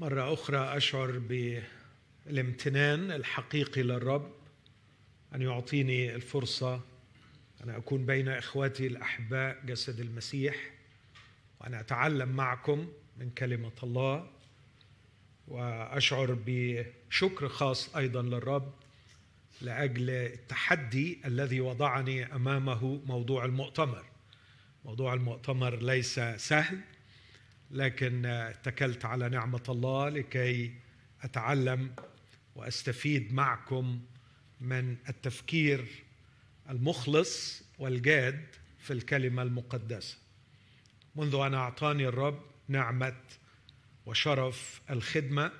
مرة أخرى أشعر بالامتنان الحقيقي للرب أن يعطيني الفرصة أن أكون بين إخواتي الأحباء جسد المسيح وأن أتعلم معكم من كلمة الله وأشعر بشكر خاص أيضا للرب لأجل التحدي الذي وضعني أمامه موضوع المؤتمر. موضوع المؤتمر ليس سهل لكن اتكلت على نعمة الله لكي أتعلم وأستفيد معكم من التفكير المخلص والجاد في الكلمة المقدسة. منذ أن أعطاني الرب نعمة وشرف الخدمة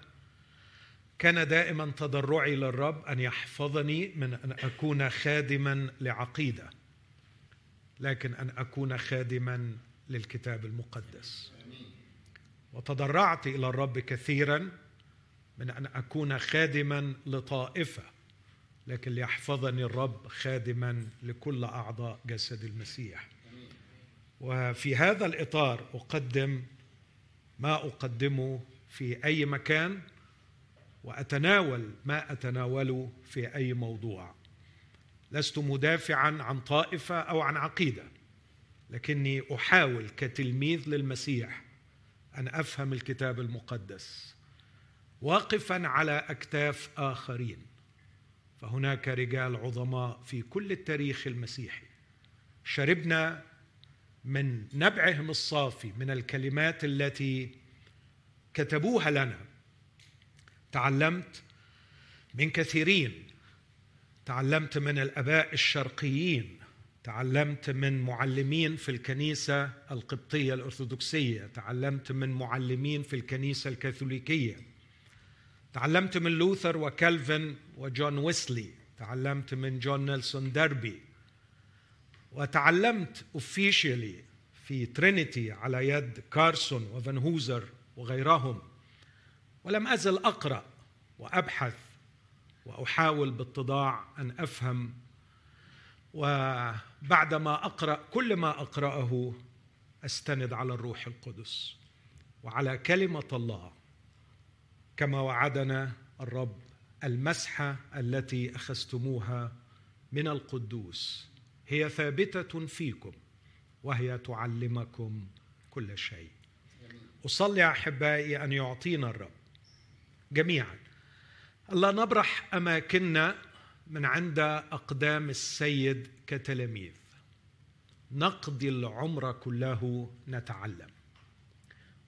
كان دائما تضرعي للرب أن يحفظني من أن أكون خادما لعقيدة لكن أن أكون خادما للكتاب المقدس. وتضرعت إلى الرب كثيرا من أن أكون خادما لطائفة لكن ليحفظني الرب خادما لكل أعضاء جسد المسيح. وفي هذا الإطار أقدم ما أقدمه في أي مكان وأتناول ما أتناوله في أي موضوع. لست مدافعا عن طائفة أو عن عقيدة لكني أحاول كتلميذ للمسيح أن أفهم الكتاب المقدس واقفا على أكتاف آخرين. فهناك رجال عظماء في كل التاريخ المسيحي. شربنا من نبعهم الصافي من الكلمات التي كتبوها لنا. تعلمت من كثيرين. تعلمت من الأباء الشرقيين. تعلمت من معلمين في الكنيسة القبطية الأرثوذكسية. تعلمت من معلمين في الكنيسة الكاثوليكية. تعلمت من لوثر وكالفن وجون ويسلي. تعلمت من جون نيلسون داربي وتعلمت officially في ترينيتي على يد كارسون وفان هوزر وغيرهم. ولم أزل أقرأ وأبحث وأحاول باتضاع أن أفهم وبعدما أقرأ كل ما أقرأه أستند على الروح القدس وعلى كلمة الله كما وعدنا الرب المسحه التي أخذتموها من القدوس. هي ثابتة فيكم وهي تعلمكم كل شيء. أصلي أحبائي أن يعطينا الرب. جميعا الله نبرح أماكننا من عند أقدام السيد كتلاميذ. نقضي العمر كله نتعلم.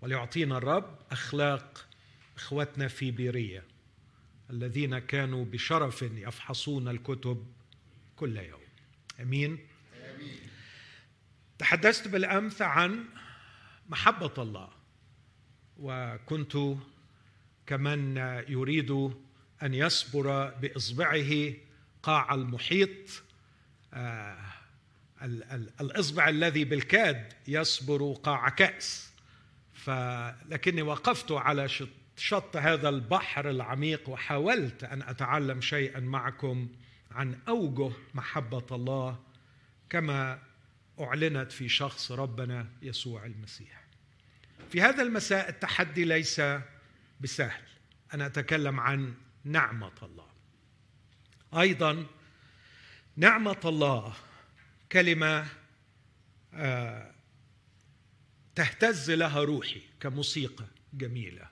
وليعطينا الرب أخلاق إخوتنا في بيرية الذين كانوا بشرف يفحصون الكتب كل يوم. آمين. امين تحدثت بالأمس عن محبة الله وكنت كمن يريد أن يصبر بإصبعه قاع المحيط آه الإصبع الذي بالكاد يصبر قاع كأس. فلكني وقفت على شط, هذا البحر العميق وحاولت أن أتعلم شيئا معكم عن أوجه محبة الله كما أعلنت في شخص ربنا يسوع المسيح. في هذا المساء التحدي ليس بسهل. أنا أتكلم عن نعمة الله. أيضا نعمة الله كلمة آه، تهتز لها روحي كموسيقى جميلة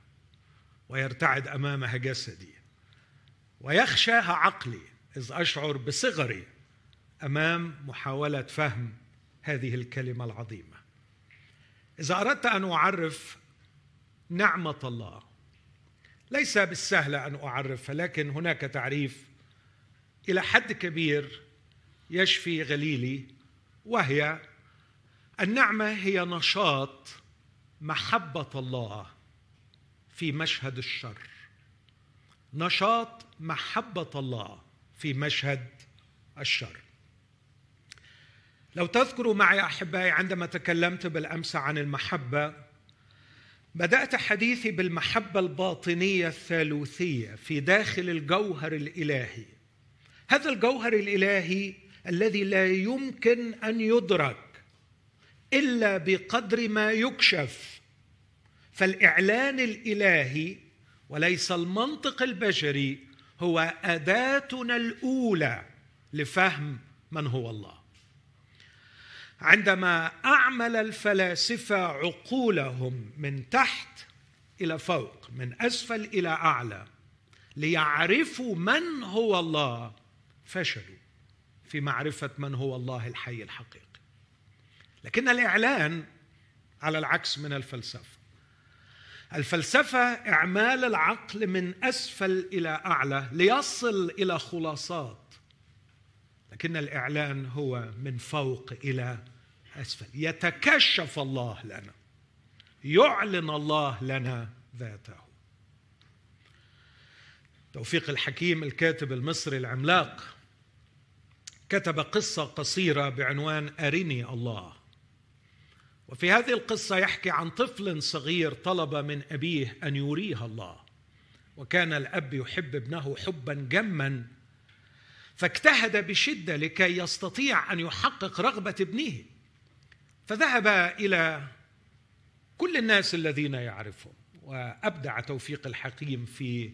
ويرتعد أمامها جسدي ويخشاها عقلي إذ أشعر بصغري أمام محاولة فهم هذه الكلمة العظيمة. اذا أردت أن أعرف نعمة الله ليس بالسهل أن اعرفها لكن هناك تعريف إلى حد كبير يشفي غليلي وهي النعمة هي نشاط محبة الله في مشهد الشر. نشاط محبة الله في مشهد الشر. لو تذكروا معي أحبائي عندما تكلمت بالأمس عن المحبة بدأت حديثي بالمحبة الباطنية الثالوثية في داخل الجوهر الإلهي. هذا الجوهر الإلهي الذي لا يمكن أن يدرك إلا بقدر ما يكشف. فالإعلان الإلهي وليس المنطق البشري هو أداتنا الأولى لفهم من هو الله. عندما أعمل الفلاسفة عقولهم من تحت إلى فوق من أسفل إلى أعلى ليعرفوا من هو الله فشلوا في معرفة من هو الله الحي الحقيقي. لكن الإعلان على العكس من الفلسفة. الفلسفة إعمال العقل من أسفل إلى أعلى ليصل إلى خلاصات. لكن الإعلان هو من فوق إلى أسفل. يتكشف الله لنا يعلن الله لنا ذاته. توفيق الحكيم الكاتب المصري العملاق كتب قصة قصيرة بعنوان أرني الله. وفي هذه القصة يحكي عن طفل صغير طلب من أبيه أن يريه الله. وكان الأب يحب ابنه حبا جما فاجتهد بشدة لكي يستطيع أن يحقق رغبة ابنه. فذهب إلى كل الناس الذين يعرفهم وأبدع توفيق الحكيم في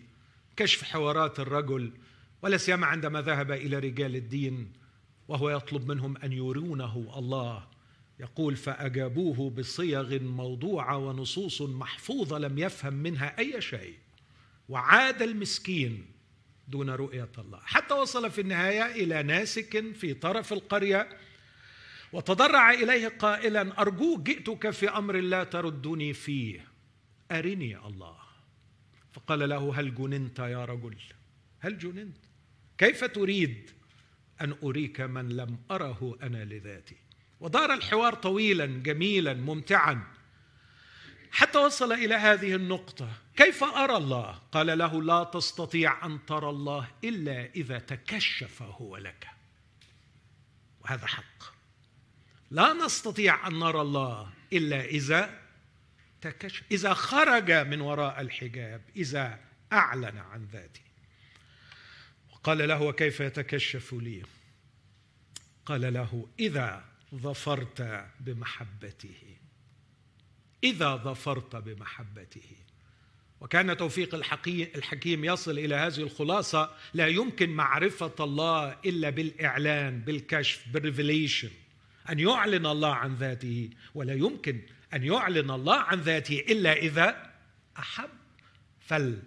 كشف حوارات الرجل ولا سيما عندما ذهب إلى رجال الدين وهو يطلب منهم أن يرونه الله. يقول فأجابوه بصيغ موضوعة ونصوص محفوظة لم يفهم منها أي شيء. وعاد المسكين دون رؤية الله. حتى وصل في النهاية إلى ناسك في طرف القرية وتضرع إليه قائلا ارجوك جئتك في أمر لا تردني فيه. أرني الله. فقال له هل جننت يا رجل؟ هل جننت؟ كيف تريد؟ أن أريك من لم أره أنا لذاتي. ودار الحوار طويلا جميلا ممتعا. حتى وصل إلى هذه النقطة. كيف أرى الله؟ قال له لا تستطيع أن ترى الله إلا إذا تكشف هو لك. وهذا حق. لا نستطيع أن نرى الله إلا إذا تكشف إذا خرج من وراء الحجاب إذا أعلن عن ذاته. قال له وكيف يتكشف لي؟ قال له إذا ظفرت بمحبته. إذا ظفرت بمحبته. وكان توفيق الحكيم يصل إلى هذه الخلاصة لا يمكن معرفة الله إلا بالإعلان بالكشف بالريفيليشن. أن يعلن الله عن ذاته. ولا يمكن أن يعلن الله عن ذاته إلا إذا أحب. فال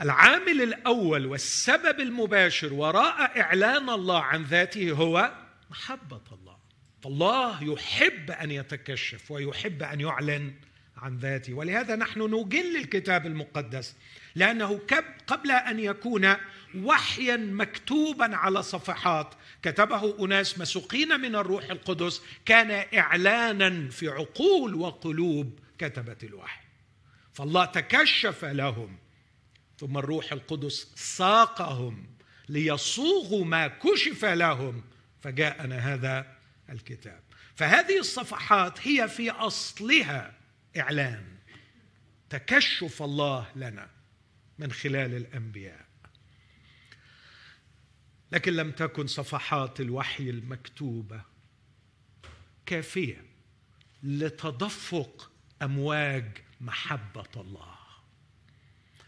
العامل الأول والسبب المباشر وراء إعلان الله عن ذاته هو محبة الله. فالله يحب أن يتكشف ويحب أن يعلن عن ذاته. ولهذا نحن نجل الكتاب المقدس لأنه قبل أن يكون وحيا مكتوبا على صفحات كتبه أناس مسوقين من الروح القدس كان اعلانا في عقول وقلوب كتبة الوحي. فالله تكشف لهم ثم الروح القدس ساقهم ليصوغوا ما كشف لهم فجاءنا هذا الكتاب. فهذه الصفحات هي في أصلها إعلان تكشف الله لنا من خلال الأنبياء. لكن لم تكن صفحات الوحي المكتوبة كافية لتدفق أمواج محبة الله.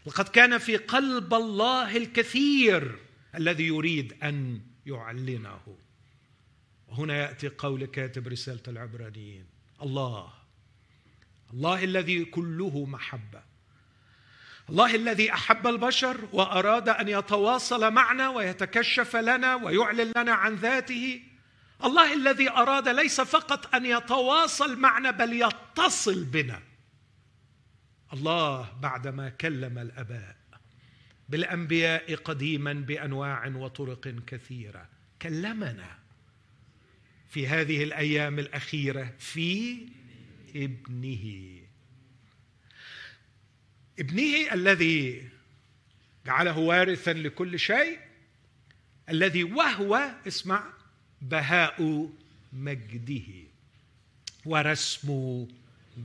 لقد كان في قلب الله الكثير الذي يريد أن يعلنه. وهنا يأتي قول كاتب رسالة العبرانيين. الله الله الذي كله محبة. الله الذي أحب البشر وأراد أن يتواصل معنا ويتكشف لنا ويعلن لنا عن ذاته. الله الذي أراد ليس فقط أن يتواصل معنا بل يتصل بنا. الله بعدما كلم الأباء بالأنبياء قديما بأنواع وطرق كثيرة. كلمنا في هذه الأيام الأخيرة في ابنه. ابنه الذي جعله وارثا لكل شيء الذي وهو اسمع بهاء مجده ورسم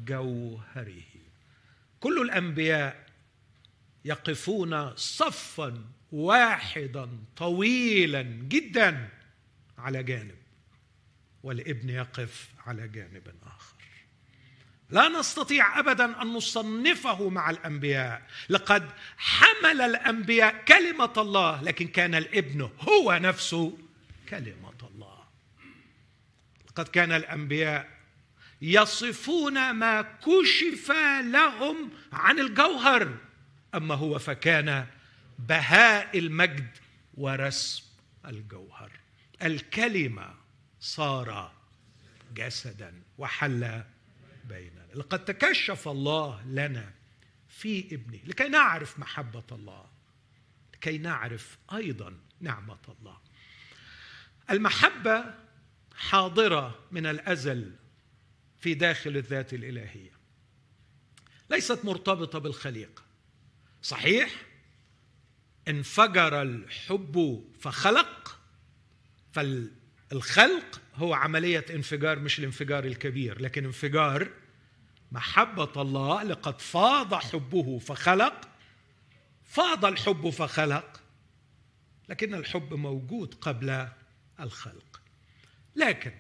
جوهره. كل الأنبياء يقفون صفا واحدا طويلا جدا على جانب والابن يقف على جانب آخر. لا نستطيع ابدا أن نصنفه مع الأنبياء. لقد حمل الأنبياء كلمة الله لكن كان الابن هو نفسه كلمة الله. لقد كان الأنبياء يصفون ما كشف لهم عن الجوهر. أما هو فكان بهاء المجد ورسم الجوهر. الكلمة صار جسدا وحل بيننا. لقد تكشف الله لنا في ابنه. لكي نعرف محبة الله. لكي نعرف أيضا نعمة الله. المحبة حاضرة من الأزل. في داخل الذات الإلهية. ليست مرتبطة بالخليقة. صحيح؟ انفجر الحب فخلق فالخلق هو عملية انفجار مش الانفجار الكبير لكن انفجار محبة الله لقد فاض حبه فخلق فاض الحب فخلق لكن الحب موجود قبل الخلق. لكن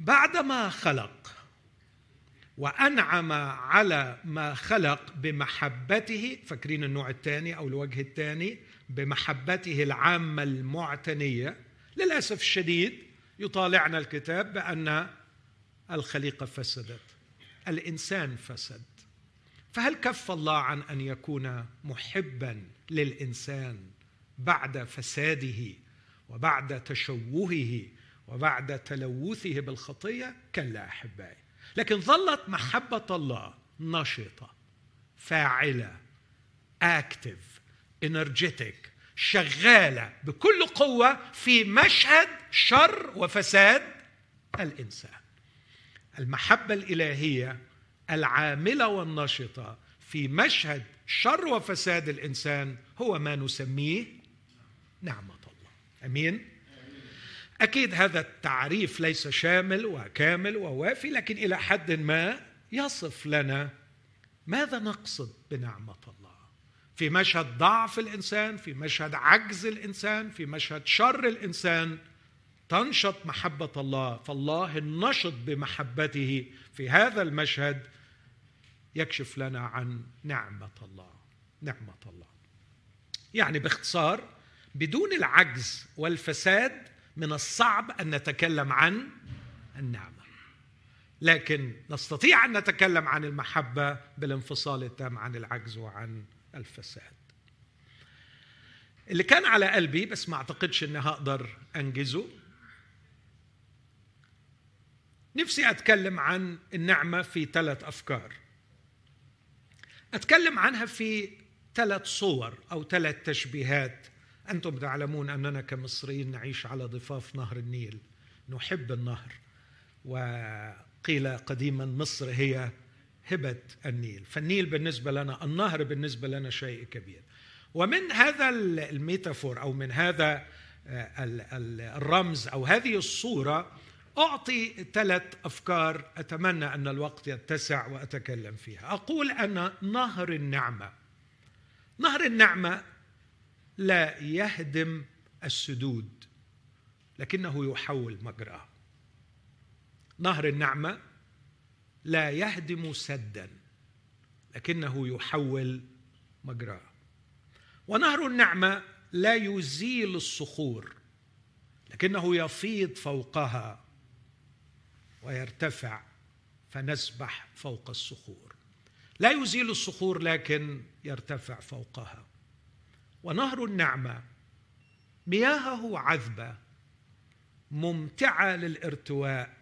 بعدما خلق وأنعم على ما خلق بمحبته فاكرين النوع الثاني أو الوجه الثاني؟ بمحبته العامة المعتنية. للأسف الشديد يطالعنا الكتاب بأن الخليقة فسدت الإنسان فسد. فهل كف الله عن أن يكون محبا للإنسان بعد فساده وبعد تشوهه وبعد تلوثه بالخطية؟ كلا أحبائي. لكن ظلت محبة الله نشطة فاعلة اكتف انرجيتك شغالة بكل قوة في مشهد شر وفساد الإنسان. المحبة الإلهية العاملة والنشطة في مشهد شر وفساد الإنسان هو ما نسميه نعمة الله. أمين؟ أكيد هذا التعريف ليس شامل وكامل ووافي لكن إلى حد ما يصف لنا ماذا نقصد بنعمة الله؟ في مشهد ضعف الإنسان في مشهد عجز الإنسان في مشهد شر الإنسان تنشط محبة الله. فالله النشط بمحبته في هذا المشهد يكشف لنا عن نعمة الله نعمة الله. يعني باختصار بدون العجز والفساد من الصعب أن نتكلم عن النعمة. لكن نستطيع أن نتكلم عن المحبة بالانفصال التام عن العجز وعن الفساد. اللي كان على قلبي بس ما أعتقدش إني هقدر أنجزه نفسي أتكلم عن النعمة في ثلاث أفكار. أتكلم عنها في ثلاث صور أو ثلاث تشبيهات أنتم تعلمون أننا كمصريين نعيش على ضفاف نهر النيل نحب النهر وقيل قديما مصر هي هبة النيل. فالنيل بالنسبة لنا النهر بالنسبة لنا شيء كبير. ومن هذا الميتافور أو من هذا الرمز أو هذه الصورة أعطي ثلاث أفكار أتمنى أن الوقت يتسع وأتكلم فيها. أقول أن نهر النعمة نهر النعمة لا يهدم السدود لكنه يحول مجراه. نهر النعمة لا يهدم سدا لكنه يحول مجراه. ونهر النعمة لا يزيل الصخور لكنه يفيض فوقها ويرتفع فنسبح فوق الصخور. لا يزيل الصخور لكن يرتفع فوقها. ونهر النعمة. مياهه عذبة. ممتعة للارتواء.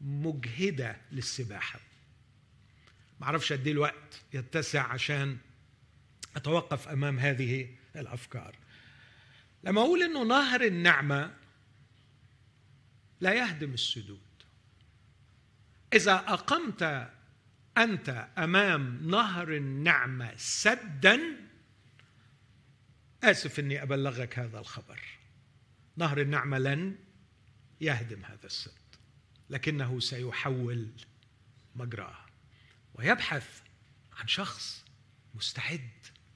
مجهدة للسباحة. ما أعرفش قد الوقت يتسع عشان أتوقف أمام هذه الأفكار. لما أقول إنه نهر النعمة لا يهدم السدود. إذا أقمت أنت أمام نهر النعمة سدا آسف إني أبلغك هذا الخبر. نهر النعمة لن يهدم هذا السد لكنه سيحول مجراه ويبحث عن شخص مستعد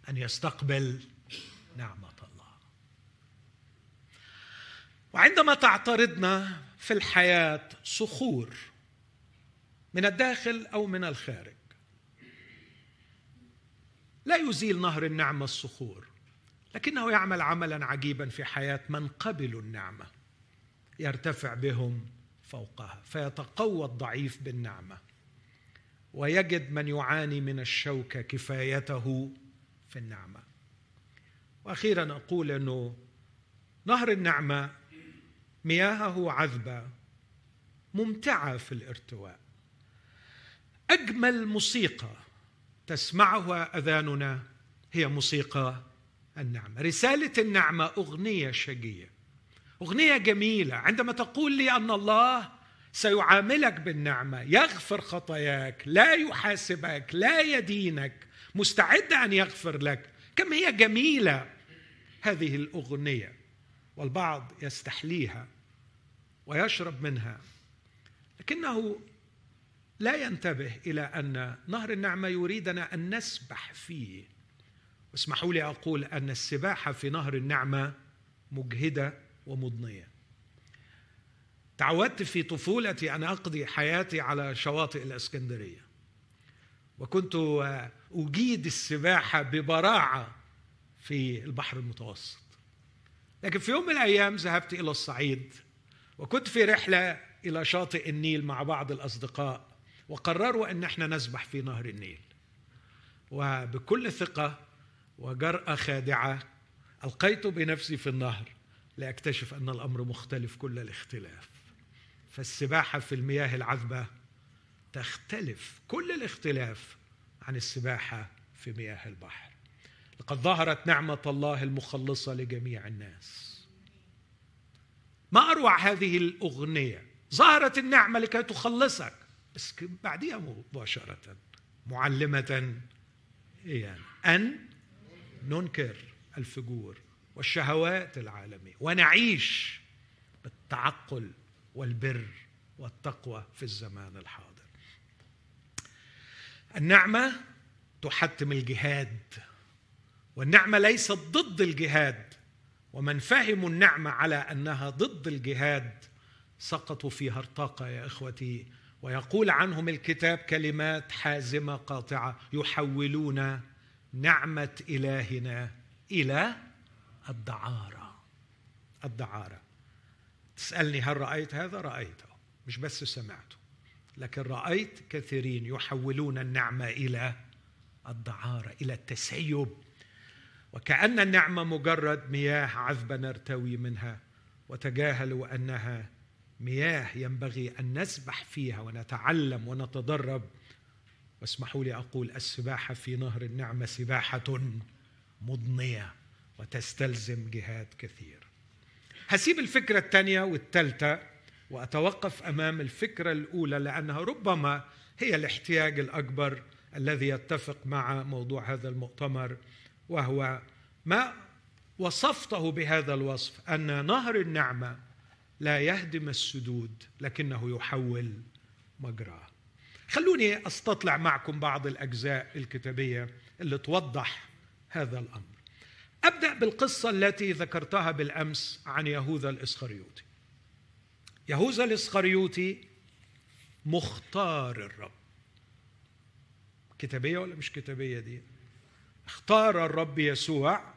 أن يستقبل نعمة الله. وعندما تعترضنا في الحياة صخور من الداخل أو من الخارج لا يزيل نهر النعمة الصخور. لكنه يعمل عملا عجيبا في حياة من قبلوا النعمة. يرتفع بهم فوقها فيتقوى الضعيف بالنعمة. ويجد من يعاني من الشوكه كفايته في النعمة. وأخيرا أقول إنه نهر النعمة مياهه عذبة ممتعة في الارتواء. أجمل موسيقى تسمعها أذاننا هي موسيقى النعمة. رسالة النعمة أغنية شجيه أغنية جميلة. عندما تقول لي أن الله سيعاملك بالنعمة يغفر خطاياك لا يحاسبك لا يدينك مستعد أن يغفر لك كم هي جميلة هذه الأغنية. والبعض يستحليها ويشرب منها لكنه لا ينتبه إلى أن نهر النعمة يريدنا أن نسبح فيه. واسمحوا لي أقول أن السباحة في نهر النعمة مجهدة ومضنية. تعودت في طفولتي أن أقضي حياتي على شواطئ الإسكندرية. وكنت أجيد السباحة ببراعة في البحر المتوسط. لكن في يوم من الأيام ذهبت إلى الصعيد وكنت في رحلة إلى شاطئ النيل مع بعض الأصدقاء وقرروا أن إحنا نسبح في نهر النيل. وبكل ثقة وجرأة خادعة. ألقيت بنفسي في النهر لأكتشف أن الأمر مختلف كل الاختلاف. فالسباحة في المياه العذبة تختلف كل الاختلاف عن السباحة في مياه البحر. لقد ظهرت نعمة الله المخلصة لجميع الناس. ما أروع هذه الأغنية؟ ظهرت النعمة لكي تخلصك. بس بعدها مباشرة معلمة يعني أن ننكر الفجور والشهوات العالمية ونعيش بالتعقل والبر والتقوى في الزمان الحاضر. النعمة تحتم الجهاد والنعمة ليست ضد الجهاد ومن فهموا النعمة على أنها ضد الجهاد سقطوا في هرطقه يا إخوتي. ويقول عنهم الكتاب كلمات حازمة قاطعة يحولون نعمة إلهنا إلى الدعارة. الدعارة. تسألني هل رأيت هذا؟ رأيته. مش بس سمعته. لكن رأيت كثيرين يحولون النعمة إلى الدعارة إلى التسيب. وكأن النعمة مجرد مياه عذبة نرتوي منها وتجاهلوا أنها مياه ينبغي أن نسبح فيها ونتعلم ونتدرب. واسمحوا لي أقول السباحة في نهر النعمة سباحة مضنية وتستلزم جهاد كثير. هسيب الفكرة الثانية والثالثة وأتوقف أمام الفكرة الأولى لأنها ربما هي الاحتياج الأكبر الذي يتفق مع موضوع هذا المؤتمر وهو ما وصفته بهذا الوصف أن نهر النعمة لا يهدم السدود لكنه يحول مجراه. خلوني أستطلع معكم بعض الأجزاء الكتابية اللي توضح هذا الأمر. أبدأ بالقصة التي ذكرتها بالأمس عن يهوذا الإسخريوطي. يهوذا الإسخريوطي مختار الرب. كتابية ولا مش كتابية دي؟ اختار الرب يسوع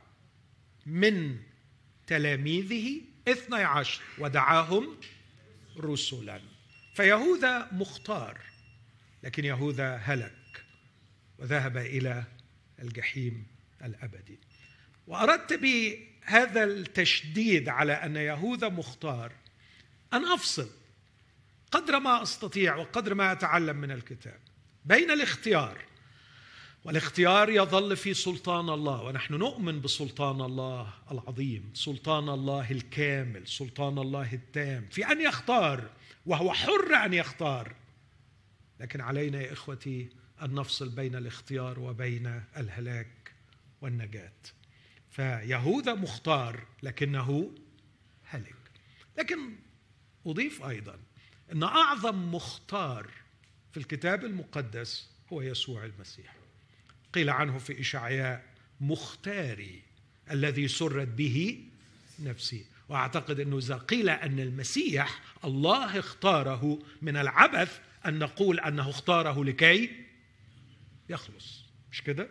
من تلاميذه اثني عشر ودعاهم رسلا. فيهوذا مختار. لكن يهوذا هلك وذهب إلى الجحيم الأبدي. وأردت بهذا التشديد على أن يهوذا مختار أن أفصل قدر ما أستطيع وقدر ما أتعلم من الكتاب بين الاختيار والاختيار يظل في سلطان الله ونحن نؤمن بسلطان الله العظيم سلطان الله الكامل سلطان الله التام في أن يختار وهو حر أن يختار. لكن علينا يا إخوتي أن نفصل بين الاختيار وبين الهلاك والنجاة. فيهوذا مختار لكنه هلك. لكن أضيف أيضا أن أعظم مختار في الكتاب المقدس هو يسوع المسيح. قيل عنه في إشعياء مختاري الذي سرت به نفسي. وأعتقد أنه إذا قيل أن المسيح الله اختاره من العبث أن نقول أنه اختاره لكي يخلص. مش كده؟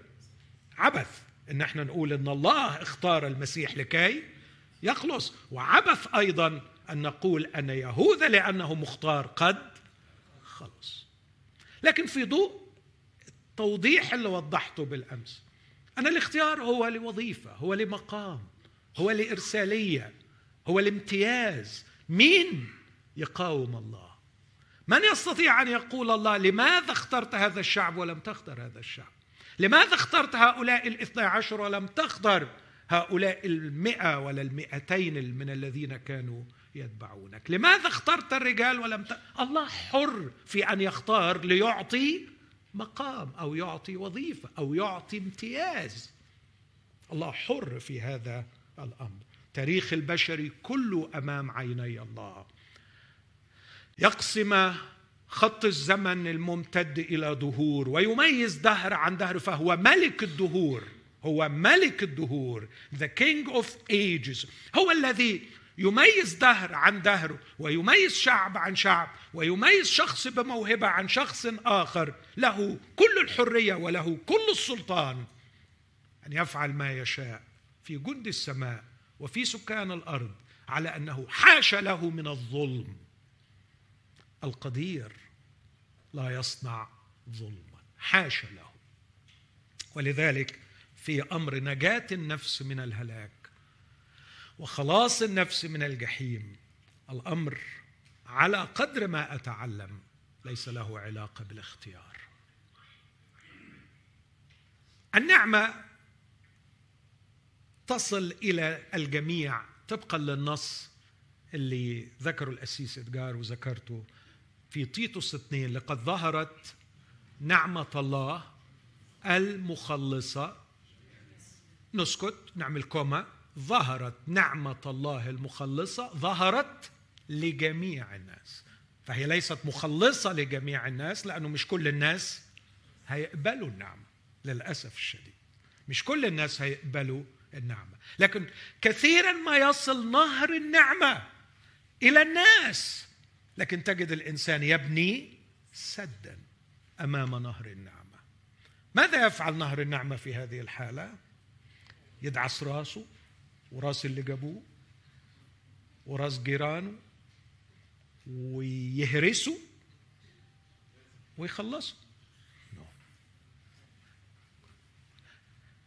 عبث إن إحنا نقول إن الله اختار المسيح لكي يخلص. وعبث أيضا أن نقول أن يهوذا لأنه مختار قد خلص. لكن في ضوء التوضيح اللي وضحته بالأمس ان الاختيار هو لوظيفة هو لمقام هو لإرسالية هو لامتياز. مين يقاوم الله؟ من يستطيع أن يقول الله لماذا اخترت هذا الشعب ولم تختر هذا الشعب؟ لماذا اخترت هؤلاء الاثنى عشر ولم تختر هؤلاء المئة ولا المئتين من الذين كانوا يتبعونك؟ لماذا اخترت الرجال ولم ت... الله حر في أن يختار ليعطي مقام أو يعطي وظيفة أو يعطي امتياز. الله حر في هذا الأمر. تاريخ البشري كله أمام عيني الله. يقسم خط الزمن الممتد إلى دهور ويميز دهر عن دهر فهو ملك الدهور هو ملك الدهور the king of ages هو الذي يميز دهر عن دهر ويميز شعب عن شعب ويميز شخص بموهبة عن شخص آخر له كل الحرية وله كل السلطان أن يفعل ما يشاء في جند السماء وفي سكان الأرض على أنه حاش له من الظلم. القدير لا يصنع ظلما. حاشا له. ولذلك في أمر نجاة النفس من الهلاك وخلاص النفس من الجحيم الأمر على قدر ما أتعلم ليس له علاقة بالاختيار. النعمة تصل إلى الجميع طبقا للنص اللي ذكره الأسيس ادجار وذكرته في تيتوس اثنين لقد ظهرت نعمة الله المخلصة. نسكت نعمل كوما. ظهرت نعمة الله المخلصة ظهرت لجميع الناس. فهي ليست مخلصة لجميع الناس لأنه مش كل الناس هيقبلوا النعمة للأسف الشديد. مش كل الناس هيقبلوا النعمة. لكن كثيرا ما يصل نهر النعمة إلى الناس. لكن تجد الإنسان يبني سدا أمام نهر النعمة. ماذا يفعل نهر النعمة في هذه الحالة؟ يدعس راسه وراس اللي جابوه وراس جيرانه ويهرسه ويخلصه.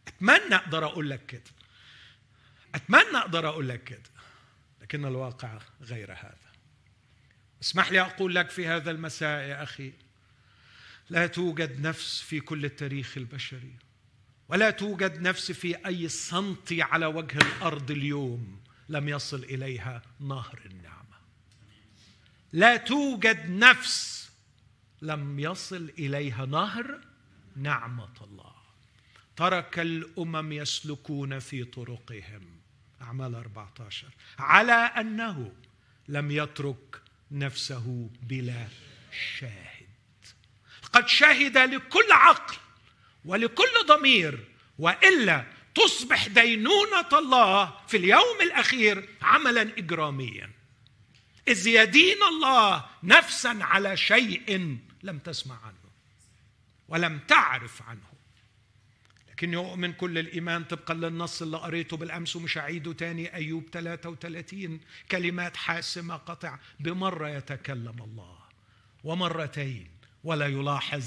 أتمنى أقدر أقول لك كده. أتمنى أقدر أقول لك كده. لكن الواقع غير هذا. اسمح لي أقول لك في هذا المساء يا أخي لا توجد نفس في كل التاريخ البشري ولا توجد نفس في أي سنتي على وجه الأرض اليوم لم يصل إليها نهر النعمة. لا توجد نفس لم يصل إليها نهر نعمة الله. ترك الأمم يسلكون في طرقهم. أعمال 14 على أنه لم يترك نفسه بلا شاهد. قد شهد لكل عقل ولكل ضمير وإلا تصبح دينونة الله في اليوم الأخير عملا اجراميا. إذ يدين الله نفسا على شيء لم تسمع عنه ولم تعرف عنه. لكن يؤمن كل الإيمان طبقا للنص اللي قريته بالأمس ومش هعيده تاني. أيوب 33 كلمات حاسمة قطع. بمرة يتكلم الله ومرتين ولا يلاحظ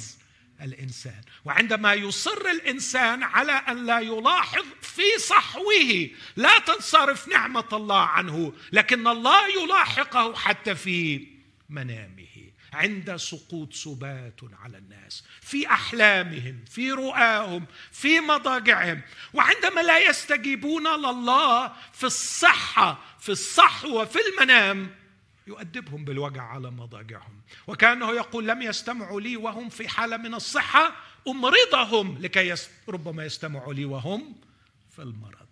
الإنسان. وعندما يصر الإنسان على أن لا يلاحظ في صحوه لا تنصرف نعمة الله عنه لكن الله يلاحقه حتى في منامه. عند سقوط سبات على الناس في أحلامهم في رؤاهم في مضاجعهم. وعندما لا يستجيبون لله في الصحة في الصحو وفي المنام يؤدبهم بالوجع على مضاجعهم. وكأنه يقول لم يستمعوا لي وهم في حالة من الصحة أمرضهم لكي يست... ربما يستمعوا لي وهم في المرض.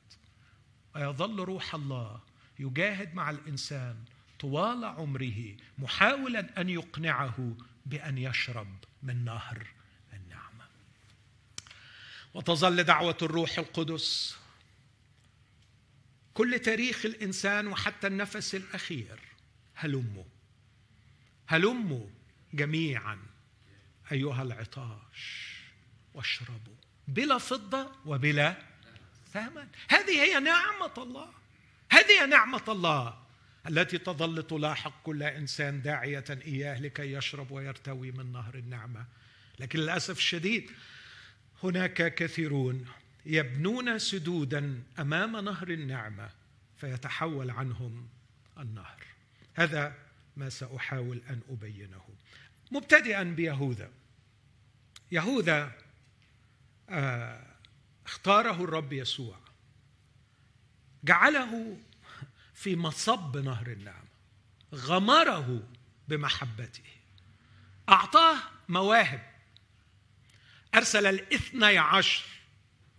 ويظل روح الله يجاهد مع الإنسان طوال عمره محاولا أن يقنعه بأن يشرب من نهر النعمة. وتظل دعوة الروح القدس كل تاريخ الإنسان وحتى النفس الأخير هلموا هلموا جميعا أيها العطاش واشربوا بلا فضة وبلا ثمن. هذه هي نعمة الله. هذه هي نعمة الله. التي تظل تلاحق كل إنسان داعية إياه لكي يشرب ويرتوي من نهر النعمة. لكن للأسف الشديد هناك كثيرون يبنون سدودا أمام نهر النعمة فيتحول عنهم النهر. هذا ما سأحاول أن أبينه. مبتدئا بيهوذا. يهوذا آه اختاره الرب يسوع. جعله في مصب نهر النعمة غمره بمحبته. أعطاه مواهب. أرسل الاثني عشر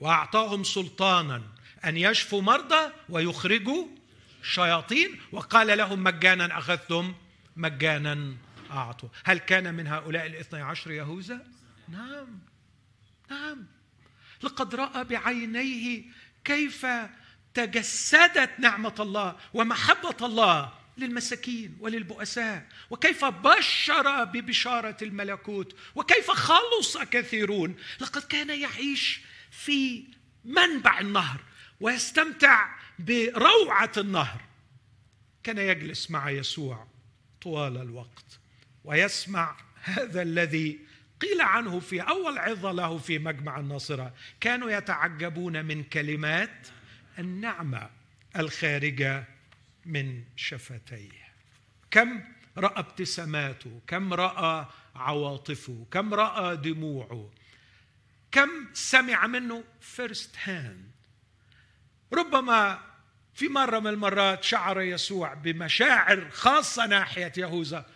وأعطاهم سلطانا أن يشفوا مرضى ويخرجوا شياطين. وقال لهم مجانا أخذتم مجانا أعطوا. هل كان من هؤلاء الاثني عشر يهوذا؟ نعم. نعم. لقد رأى بعينيه كيف تجسدت نعمة الله ومحبة الله للمساكين وللبؤساء. وكيف بشر ببشارة الملكوت؟ وكيف خلص كثيرون؟ لقد كان يعيش في منبع النهر ويستمتع بروعة النهر. كان يجلس مع يسوع طوال الوقت ويسمع هذا الذي قيل عنه في أول عظة له في مجمع الناصرة. كانوا يتعجبون من كلمات النعمة الخارجة من شفتيه. كم رأى ابتساماته كم رأى عواطفه كم رأى دموعه كم سمع منه first hand ربما في مرة من المرات شعر يسوع بمشاعر خاصة ناحية يهوذا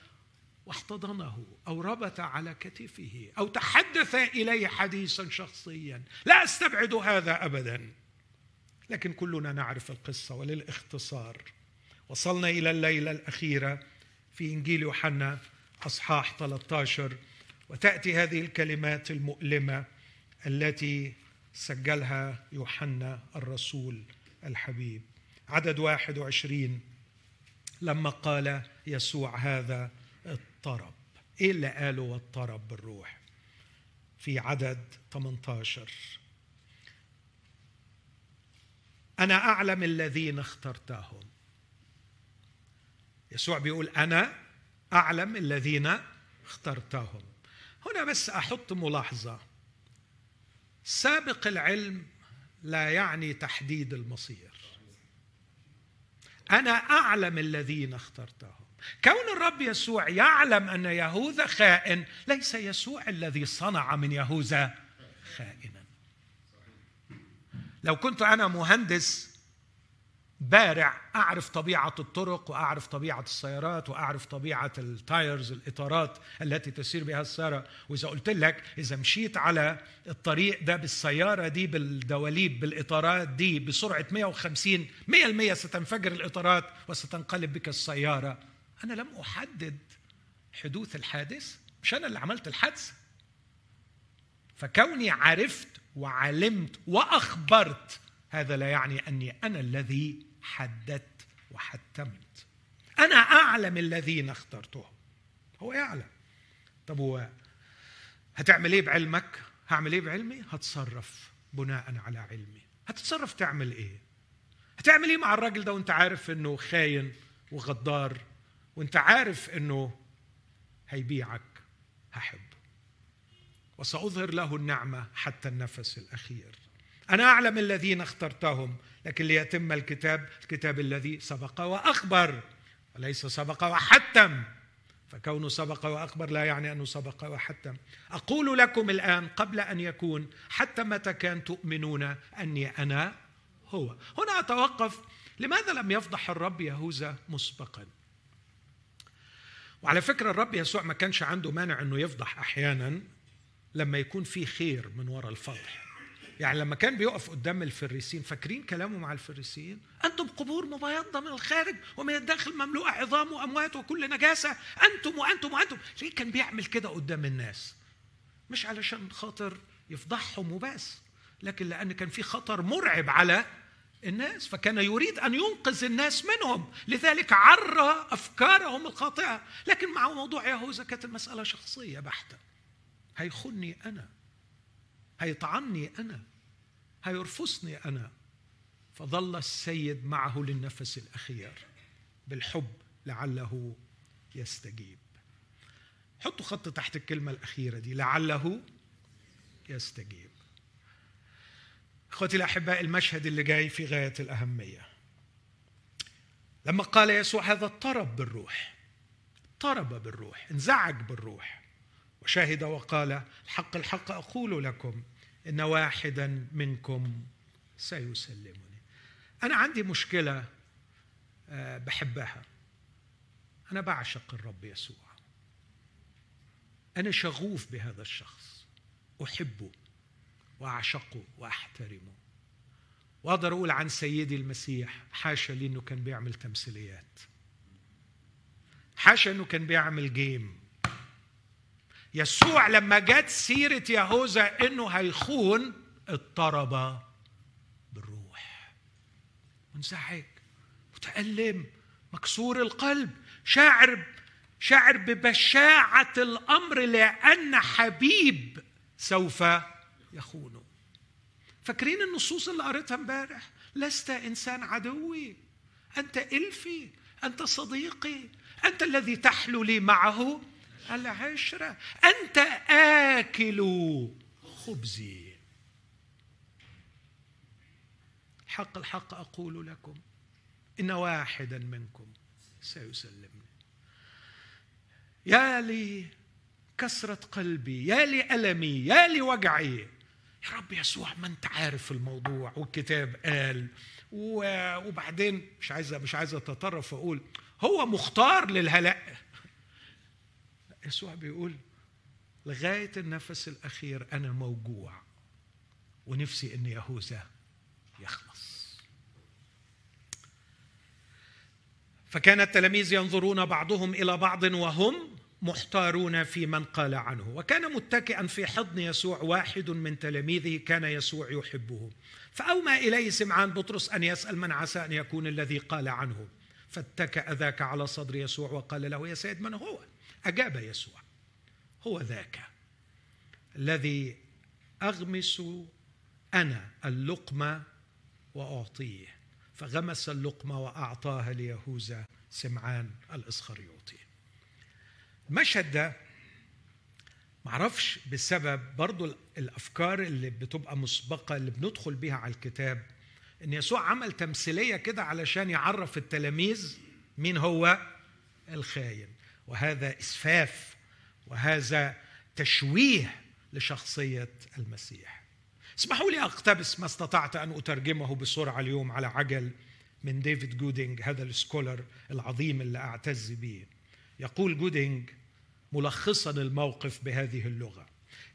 واحتضنه أو ربط على كتفه أو تحدث إليه حديثا شخصيا. لا أستبعد هذا ابدا. لكن كلنا نعرف القصة وللاختصار. وصلنا إلى الليلة الأخيرة في إنجيل يوحنا أصحاح 13 وتأتي هذه الكلمات المؤلمة التي سجلها يوحنا الرسول الحبيب. عدد 21 لما قال يسوع هذا اضطرب. إيه اللي قاله واضطرب بالروح؟ في عدد 18 أنا أعلم الذين اخترتهم. يسوع بيقول أنا أعلم الذين اخترتهم. هنا بس أحط ملاحظة. سابق العلم لا يعني تحديد المصير. أنا أعلم الذين اخترتهم. كون الرب يسوع يعلم أن يهوذا خائن ليس يسوع الذي صنع من يهوذا خائنا. لو كنت أنا مهندس بارع أعرف طبيعة الطرق وأعرف طبيعة السيارات وأعرف طبيعة التايرز الإطارات التي تسير بها السيارة. وإذا قلت لك إذا مشيت على الطريق ده بالسيارة دي بالدواليب بالإطارات دي بسرعة 150 100% ستنفجر الإطارات وستنقلب بك السيارة. أنا لم أحدد حدوث الحادث مش أنا اللي عملت الحادثه فكوني عرفت وعلمت وأخبرت هذا لا يعني أني أنا الذي حددت وحتمت. أنا أعلم الذين اخترتهم. هو يعلم. طب هو هتعمل إيه بعلمك؟ هعمل إيه بعلمي؟ هتصرف بناء على علمي. هتتصرف تعمل إيه؟ هتعمل إيه مع الراجل ده وأنت عارف إنه خاين وغدار وأنت عارف إنه هيبيعك؟ هحبه. وسأظهر له النعمة حتى النفس الأخير. أنا أعلم الذين اخترتهم لكن ليتم الكتاب الكتاب الذي سبق وأخبر وليس سبق وحتم. فكونه سبق وأخبر لا يعني أنه سبق وحتم. أقول لكم الآن قبل أن يكون حتى متى كان تؤمنون أني أنا هو؟ هنا أتوقف لماذا لم يفضح الرب يهوذا مسبقا؟ وعلى فكرة الرب يسوع ما كانش عنده مانع أنه يفضح أحيانا. لما يكون في خير من وراء الفضح. يعني لما كان بيقف قدام الفريسين فاكرين كلامه مع الفريسين؟ أنتم قبور مبيضة من الخارج ومن الداخل مملوءة عظام وأموات وكل نجاسة. أنتم وأنتم وأنتم. ليه كان بيعمل كده قدام الناس؟ مش علشان خاطر يفضحهم وبس لكن لأن كان في خطر مرعب على الناس فكان يريد أن ينقذ الناس منهم. لذلك عرى أفكارهم الخاطئة. لكن مع موضوع يهوذا كانت المسألة شخصية بحتة. هيخني أنا. هيطعني أنا. هيرفسني أنا. فظل السيد معه للنفس الاخير بالحب لعله يستجيب. حطوا خط تحت الكلمة الأخيرة دي. لعله يستجيب. إخوتي الأحباء المشهد اللي جاي في غاية الأهمية. لما قال يسوع هذا اضطرب بالروح. اضطرب بالروح. انزعج بالروح. وشهد وقال الحق الحق أقول لكم إن واحدا منكم سيسلمني. أنا عندي مشكلة آه، بحبها. أنا بعشق الرب يسوع. أنا شغوف بهذا الشخص. أحبه وأعشقه وأحترمه. وأقدر أقول عن سيدي المسيح حاشا لي إنه كان بيعمل تمثيليات. حاشا إنه كان بيعمل جيم. يسوع لما جت سيرة يهوذا إنه هيخون اضطرب بالروح. منزعج متألم مكسور القلب. شاعر شاعر ببشاعة الأمر لأن حبيب سوف يخونه. فاكرين النصوص اللي قريتها امبارح؟ لست إنسان عدوي. أنت إلفي أنت صديقي أنت الذي تحلو لي معه العشرة. أنت آكل خبزي. حق الحق أقول لكم إن واحدا منكم سيسلمني. يا لي كسرة قلبي يا لي ألمي يا لي وجعي. يا رب يسوع ما أنت عارف الموضوع والكتاب قال. وبعدين مش عايز مش عايز أتطرف وأقول هو مختار للهلاء يسوع بيقول لغاية النفس الأخير أنا موجوع ونفسي إن يهوذا يخلص. فكان التلاميذ ينظرون بعضهم إلى بعض وهم محتارون في من قال عنه. وكان متكئا في حضن يسوع واحد من تلاميذه كان يسوع يحبه. فأومى إليه سمعان بطرس أن يسأل من عسى أن يكون الذي قال عنه. فاتكأ ذاك على صدر يسوع وقال له يا سيد من هو؟ أجاب يسوع هو ذاك الذي أغمس أنا اللقمة وأعطيه فغمس اللقمة وأعطاها ليهوذا سمعان الإسخريوطي. المشهد ده معرفش بسبب برضو الأفكار اللي بتبقى مسبقة اللي بندخل بيها على الكتاب إن يسوع عمل تمثيلية كده علشان يعرف التلاميذ مين هو الخاين. وهذا إسفاف وهذا تشويه لشخصية المسيح. اسمحوا لي أقتبس ما استطعت أن أترجمه بسرعة اليوم على عجل من ديفيد جودينج هذا ال scholar العظيم اللي أعتز به. يقول جودينج ملخصا الموقف بهذه اللغة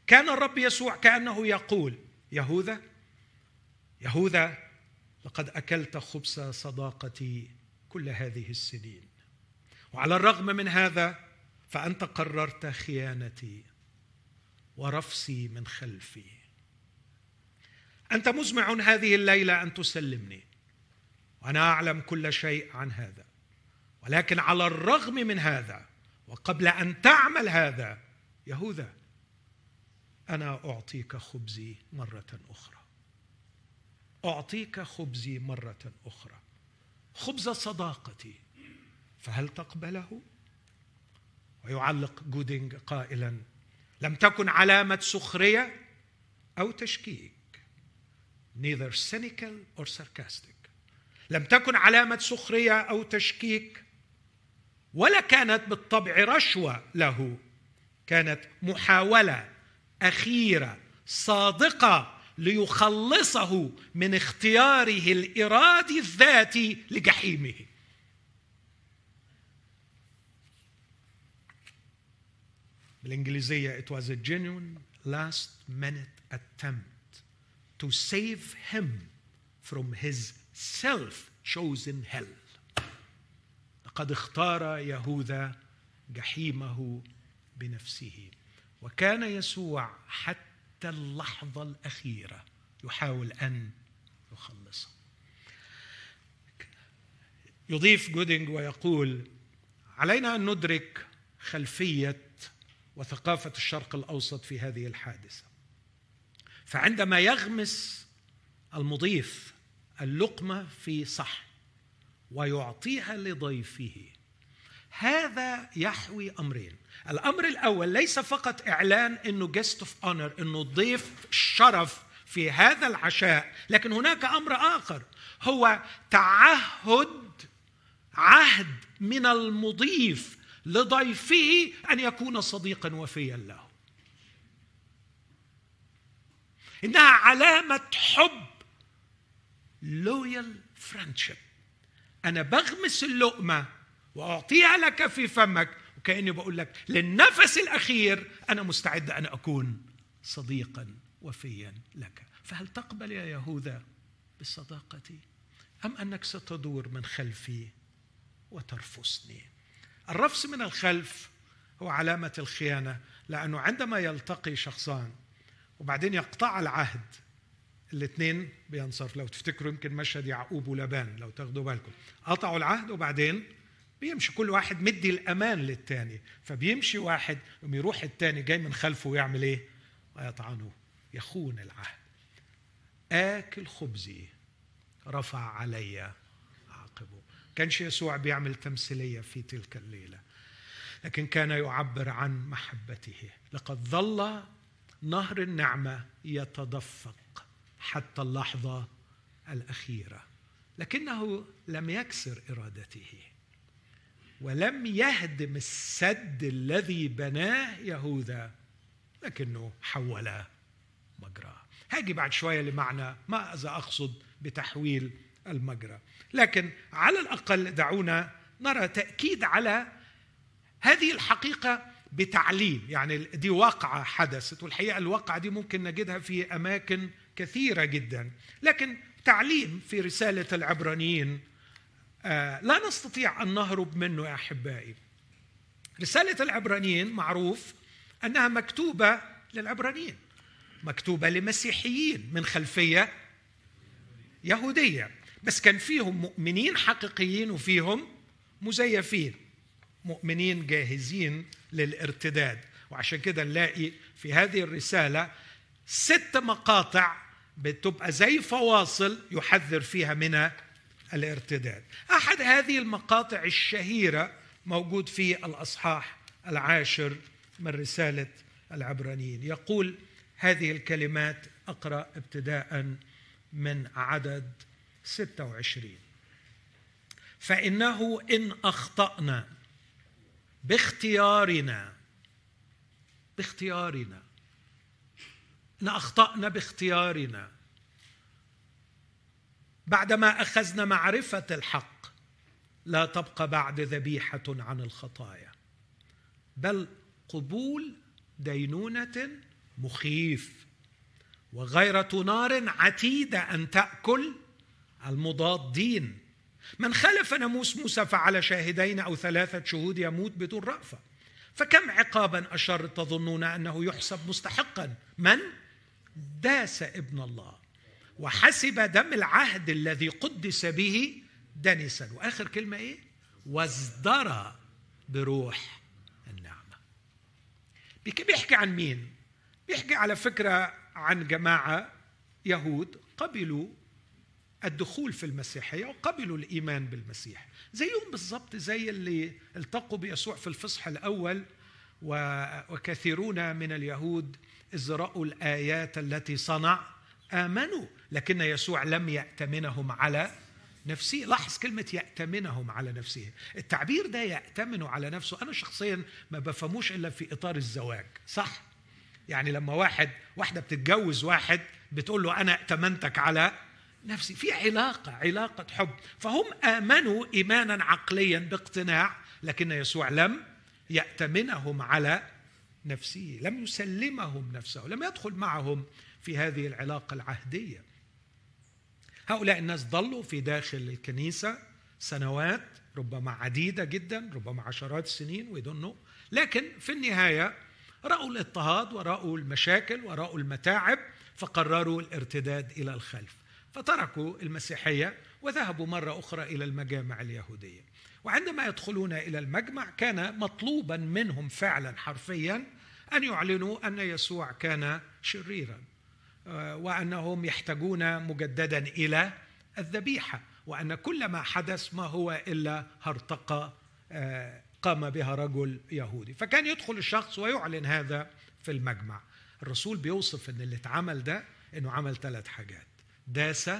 كان الرب يسوع كأنه يقول يهوذا يهوذا لقد أكلت خبز صداقتي كل هذه السنين. وعلى الرغم من هذا فأنت قررت خيانتي ورفسي من خلفي. أنت مزمع هذه الليلة أن تسلمني وأنا أعلم كل شيء عن هذا. ولكن على الرغم من هذا وقبل أن تعمل هذا يهوذا أنا أعطيك خبزي مرة أخرى. أعطيك خبزي مرة أخرى. خبز صداقتي. فهل تقبله؟ ويعلق جودينج قائلا لم تكن علامة سخرية أو تشكيك neither cynical or sarcastic. لم تكن علامة سخرية أو تشكيك ولا كانت بالطبع رشوة له. كانت محاولة أخيرة صادقة ليخلصه من اختياره الإرادي الذاتي لجحيمه. بالإنجليزية it was a genuine last minute attempt to save him from his self chosen hell. قد اختار يهوذا جحيمه بنفسه وكان يسوع حتى اللحظة الأخيرة يحاول أن يخلصه. يضيف جودينج ويقول علينا أن ندرك خلفية وثقافة الشرق الأوسط في هذه الحادثة. فعندما يغمس المضيف اللقمة في صحن ويعطيها لضيفه هذا يحوي أمرين. الأمر الأول ليس فقط إعلان إنه guest of honor إنه ضيف شرف في هذا العشاء لكن هناك أمر آخر. هو تعهد عهد من المضيف لضيفه أن يكون صديقا وفيا له. إنها علامة حب loyal friendship أنا بغمس اللقمة وأعطيها لك في فمك وكأني بقول لك للنفس الأخير أنا مستعد أن أكون صديقا وفيا لك. فهل تقبل يا يهوذا بصداقتي؟ أم أنك ستدور من خلفي وترفسني الرفس من الخلف هو علامة الخيانة لأنه عندما يلتقي شخصان وبعدين يقطع العهد الاثنين بينصرف. لو تفتكروا يمكن مشهد يعقوب ولبان لو تاخدوا بالكم. قطعوا العهد وبعدين بيمشي كل واحد مدي الأمان للتاني. فبيمشي واحد يروح التاني جاي من خلفه ويعمل إيه؟ ويطعنه يخون العهد. آكل خبزي رفع علي عقبه. كانش يسوع بيعمل تمثيلية في تلك الليلة لكن كان يعبر عن محبته. لقد ظل نهر النعمة يتدفق حتى اللحظة الأخيرة لكنه لم يكسر إرادته ولم يهدم السد الذي بناه يهوذا لكنه حول مجراه. هاجي بعد شوية لمعنى ماذا اقصد بتحويل المجرى. لكن على الأقل دعونا نرى تأكيد على هذه الحقيقة بتعليم. يعني دي واقعة حدثت والحقيقة الواقعة دي ممكن نجدها في أماكن كثيرة جدا. لكن تعليم في رسالة العبرانيين آه لا نستطيع أن نهرب منه يا أحبائي. رسالة العبرانيين معروف أنها مكتوبة للعبرانيين مكتوبة لمسيحيين من خلفية يهودية. بس كان فيهم مؤمنين حقيقيين وفيهم مزيفين. مؤمنين جاهزين للارتداد. وعشان كده نلاقي في هذه الرسالة ست مقاطع بتبقى زي فواصل يحذر فيها من الارتداد. أحد هذه المقاطع الشهيرة موجود في الأصحاح العاشر من رسالة العبرانيين. يقول هذه الكلمات أقرأ ابتداء من عدد 26 فإنه إن أخطأنا باختيارنا باختيارنا. إن أخطأنا باختيارنا. بعدما أخذنا معرفة الحق لا تبقى بعد ذبيحة عن الخطايا بل قبول دينونة مخيف وغيرة نار عتيدة أن تأكل المضادين. من خالف ناموس موسى فعلى شاهدين أو ثلاثة شهود يموت بدون رأفة. فكم عقابا أشر تظنون أنه يحسب مستحقا؟ من؟ داس ابن الله. وحسب دم العهد الذي قدس به دنسا وآخر كلمة إيه؟ وازدرى بروح النعمة. بيحكي عن مين؟ بيحكي على فكرة عن جماعة يهود قبلوا الدخول في المسيحية وقبلوا الإيمان بالمسيح. زيهم بالضبط زي اللي التقوا بيسوع في الفصح الأول وكثيرون من اليهود إذ رأوا الآيات التي صنع. آمنوا لكن يسوع لم يأتمنهم على نفسه. لاحظ كلمة يأتمنهم على نفسه. التعبير ده يأتمن على نفسه. أنا شخصيا ما بفهموش إلا في إطار الزواج صح؟ يعني لما واحد واحدة بتتجوز واحد بتقول له أنا ائتمنتك على نفسي في علاقة علاقة حب. فهم آمنوا إيمانا عقليا باقتناع لكن يسوع لم يأتمنهم على نفسه لم يسلمهم نفسه لم يدخل معهم في هذه العلاقة العهدية. هؤلاء الناس ظلوا في داخل الكنيسة سنوات ربما عديدة جدا ربما عشرات السنين ويدنوا لكن في النهاية رأوا الاضطهاد ورأوا المشاكل ورأوا المتاعب فقرروا الارتداد إلى الخلف. فتركوا المسيحية وذهبوا مرة أخرى إلى المجامع اليهودية. وعندما يدخلون إلى المجمع كان مطلوبا منهم فعلا حرفيا أن يعلنوا أن يسوع كان شريرا آه، وأنهم يحتاجون مجددا إلى الذبيحة وأن كل ما حدث ما هو إلا هرطقة آه، قام بها رجل يهودي. فكان يدخل الشخص ويعلن هذا في المجمع. الرسول بيوصف إن اللي اتعمل ده إنه عمل ثلاث حاجات. داس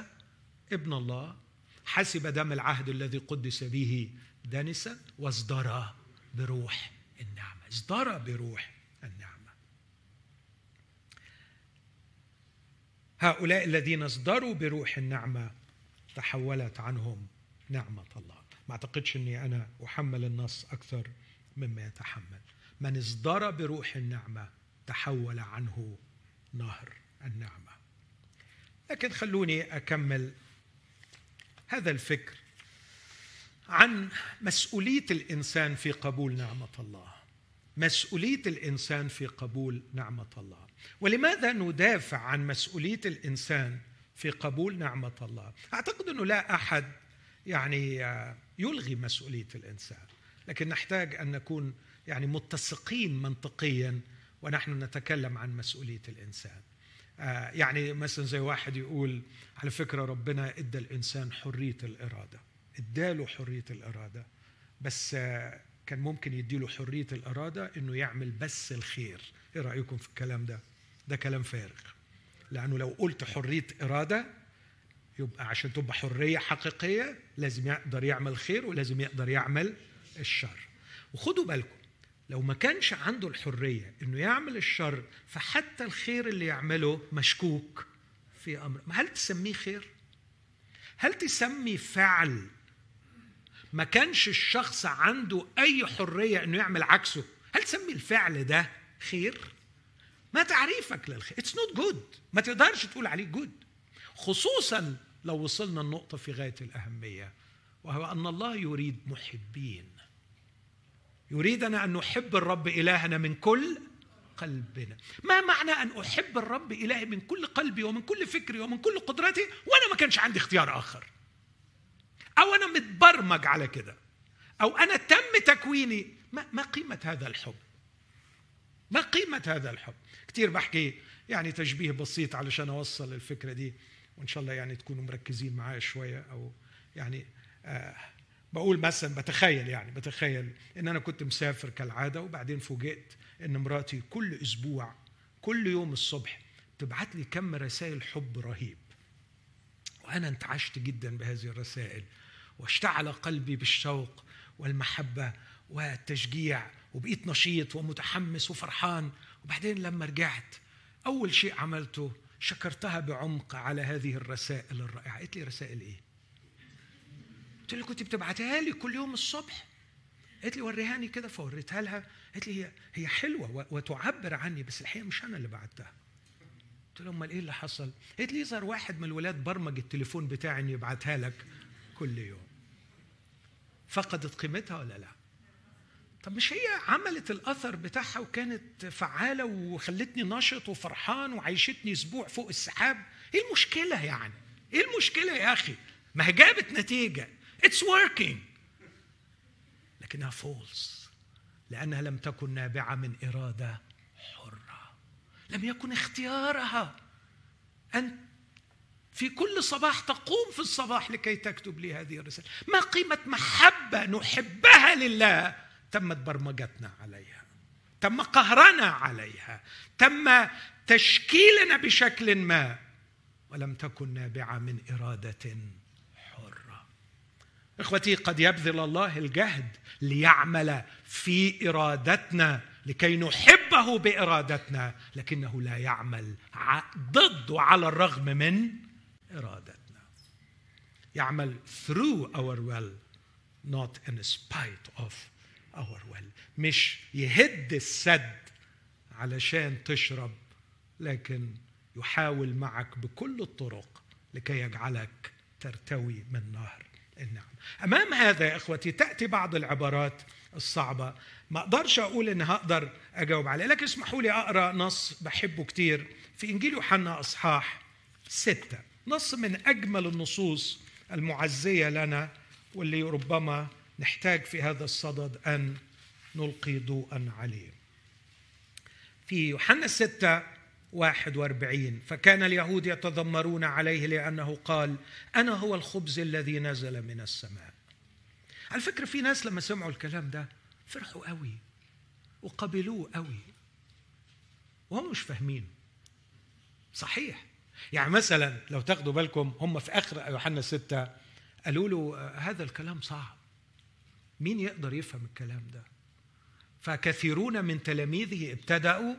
ابن الله حسب دم العهد الذي قدس به دنسا وازدرى بروح النعمة ازدرى بروح النعمة. هؤلاء الذين ازدروا بروح النعمة تحولت عنهم نعمة الله. ما أعتقدش إني أنا أحمل النص أكثر مما يتحمل. من ازدرى بروح النعمة تحول عنه نهر النعمة. لكن خلوني أكمل هذا الفكر عن مسؤولية الإنسان في قبول نعمة الله. مسؤولية الإنسان في قبول نعمة الله. ولماذا ندافع عن مسؤولية الإنسان في قبول نعمة الله؟ أعتقد أنه لا أحد يعني يلغي مسؤولية الإنسان. لكن نحتاج أن نكون يعني متسقين منطقيا ونحن نتكلم عن مسؤولية الإنسان. يعني مثلا زي واحد يقول على فكرة ربنا إدى الإنسان حرية الإرادة إداله حرية الإرادة بس كان ممكن يديله حرية الإرادة إنه يعمل بس الخير. إيه رأيكم في الكلام ده؟ ده كلام فارغ. لأنه لو قلت حرية إرادة يبقى عشان تبقى حرية حقيقية لازم يقدر يعمل خير ولازم يقدر يعمل الشر. وخدوا بالكم لو ما كانش عنده الحرية إنه يعمل الشر فحتى الخير اللي يعمله مشكوك في أمر. هل تسميه خير؟ هل تسمي فعل؟ ما كانش الشخص عنده أي حرية إنه يعمل عكسه. هل تسمي الفعل ده خير؟ ما تعريفك للخير. it's not good ما تقدرش تقول عليه good خصوصا لو وصلنا النقطة في غاية الأهمية وهو أن الله يريد محبين. يريدنا أن نحب الرب إلهنا من كل قلبنا. ما معنى أن أحب الرب إلهي من كل قلبي ومن كل فكري ومن كل قدرتي وأنا ما كانش عندي اختيار آخر؟ أو أنا متبرمج على كده؟ أو أنا تم تكويني؟ ما, ما قيمة هذا الحب؟ ما قيمة هذا الحب؟ كثير بحكي يعني تشبيه بسيط علشان أوصل الفكرة دي وإن شاء الله يعني تكونوا مركزين معايا شوية أو يعني آه بقول مثلا بتخيل يعني بتخيل إن أنا كنت مسافر كالعادة وبعدين فوجئت إن مراتي كل أسبوع كل يوم الصبح تبعت لي كم رسائل حب رهيب. وأنا انتعشت جدا بهذه الرسائل واشتعل قلبي بالشوق والمحبة والتشجيع وبقيت نشيط ومتحمس وفرحان. وبعدين لما رجعت أول شيء عملته شكرتها بعمق على هذه الرسائل الرائعة. قالت لي رسائل إيه؟ قلت لها كنت بتبعتها لي كل يوم الصبح. قالت لي وريهاني كده فوريتها لها. قالت لي هي هي حلوة وتعبر عني بس الحقيقة مش أنا اللي بعتها. قلت لها أمال إيه اللي حصل؟ قالت لي يظهر واحد من الولاد برمج التليفون بتاعي إني يبعتها لك كل يوم. فقدت قيمتها ولا لا؟ طب مش هي عملت الأثر بتاعها وكانت فعالة وخلتني نشط وفرحان وعيشتني أسبوع فوق السحاب؟ إيه المشكلة يعني؟ إيه المشكلة يا أخي؟ ما هي جابت نتيجة. it's working. لكنها false لأنها لم تكن نابعة من إرادة حرة. لم يكن اختيارها. ان في كل صباح تقوم في الصباح لكي تكتب لي هذه الرسالة. ما قيمة محبة نحبها لله. تمت برمجتنا عليها. تم قهرنا عليها. تم تشكيلنا بشكل ما. ولم تكن نابعة من إرادة حرة إخوتي قد يبذل الله الجهد ليعمل في إرادتنا لكي نحبه بإرادتنا لكنه لا يعمل ضد وعلى الرغم من إرادتنا. يعمل through our will not in spite of our will. مش يهد السد علشان تشرب لكن يحاول معك بكل الطرق لكي يجعلك ترتوي من نهر. النعم أمام هذا يا إخوتي تأتي بعض العبارات الصعبة. ما أقدرش أقول ان هقدر أجاوب عليها لكن اسمحوا لي أقرأ نص بحبه كتير في إنجيل يوحنا إصحاح ستة. نص من أجمل النصوص المعزية لنا واللي ربما نحتاج في هذا الصدد أن نلقي ضوءا عليه. في يوحنا 6 41 فكان اليهود يتذمرون عليه لأنه قال أنا هو الخبز الذي نزل من السماء. على فكرة في ناس لما سمعوا الكلام ده فرحوا قوي وقبلوه قوي. وهم مش فاهمين. صحيح. يعني مثلا لو تاخدوا بالكم هم في آخر يوحنا ستة قالوا له هذا الكلام صعب. مين يقدر يفهم الكلام ده؟ فكثيرون من تلاميذه ابتدأوا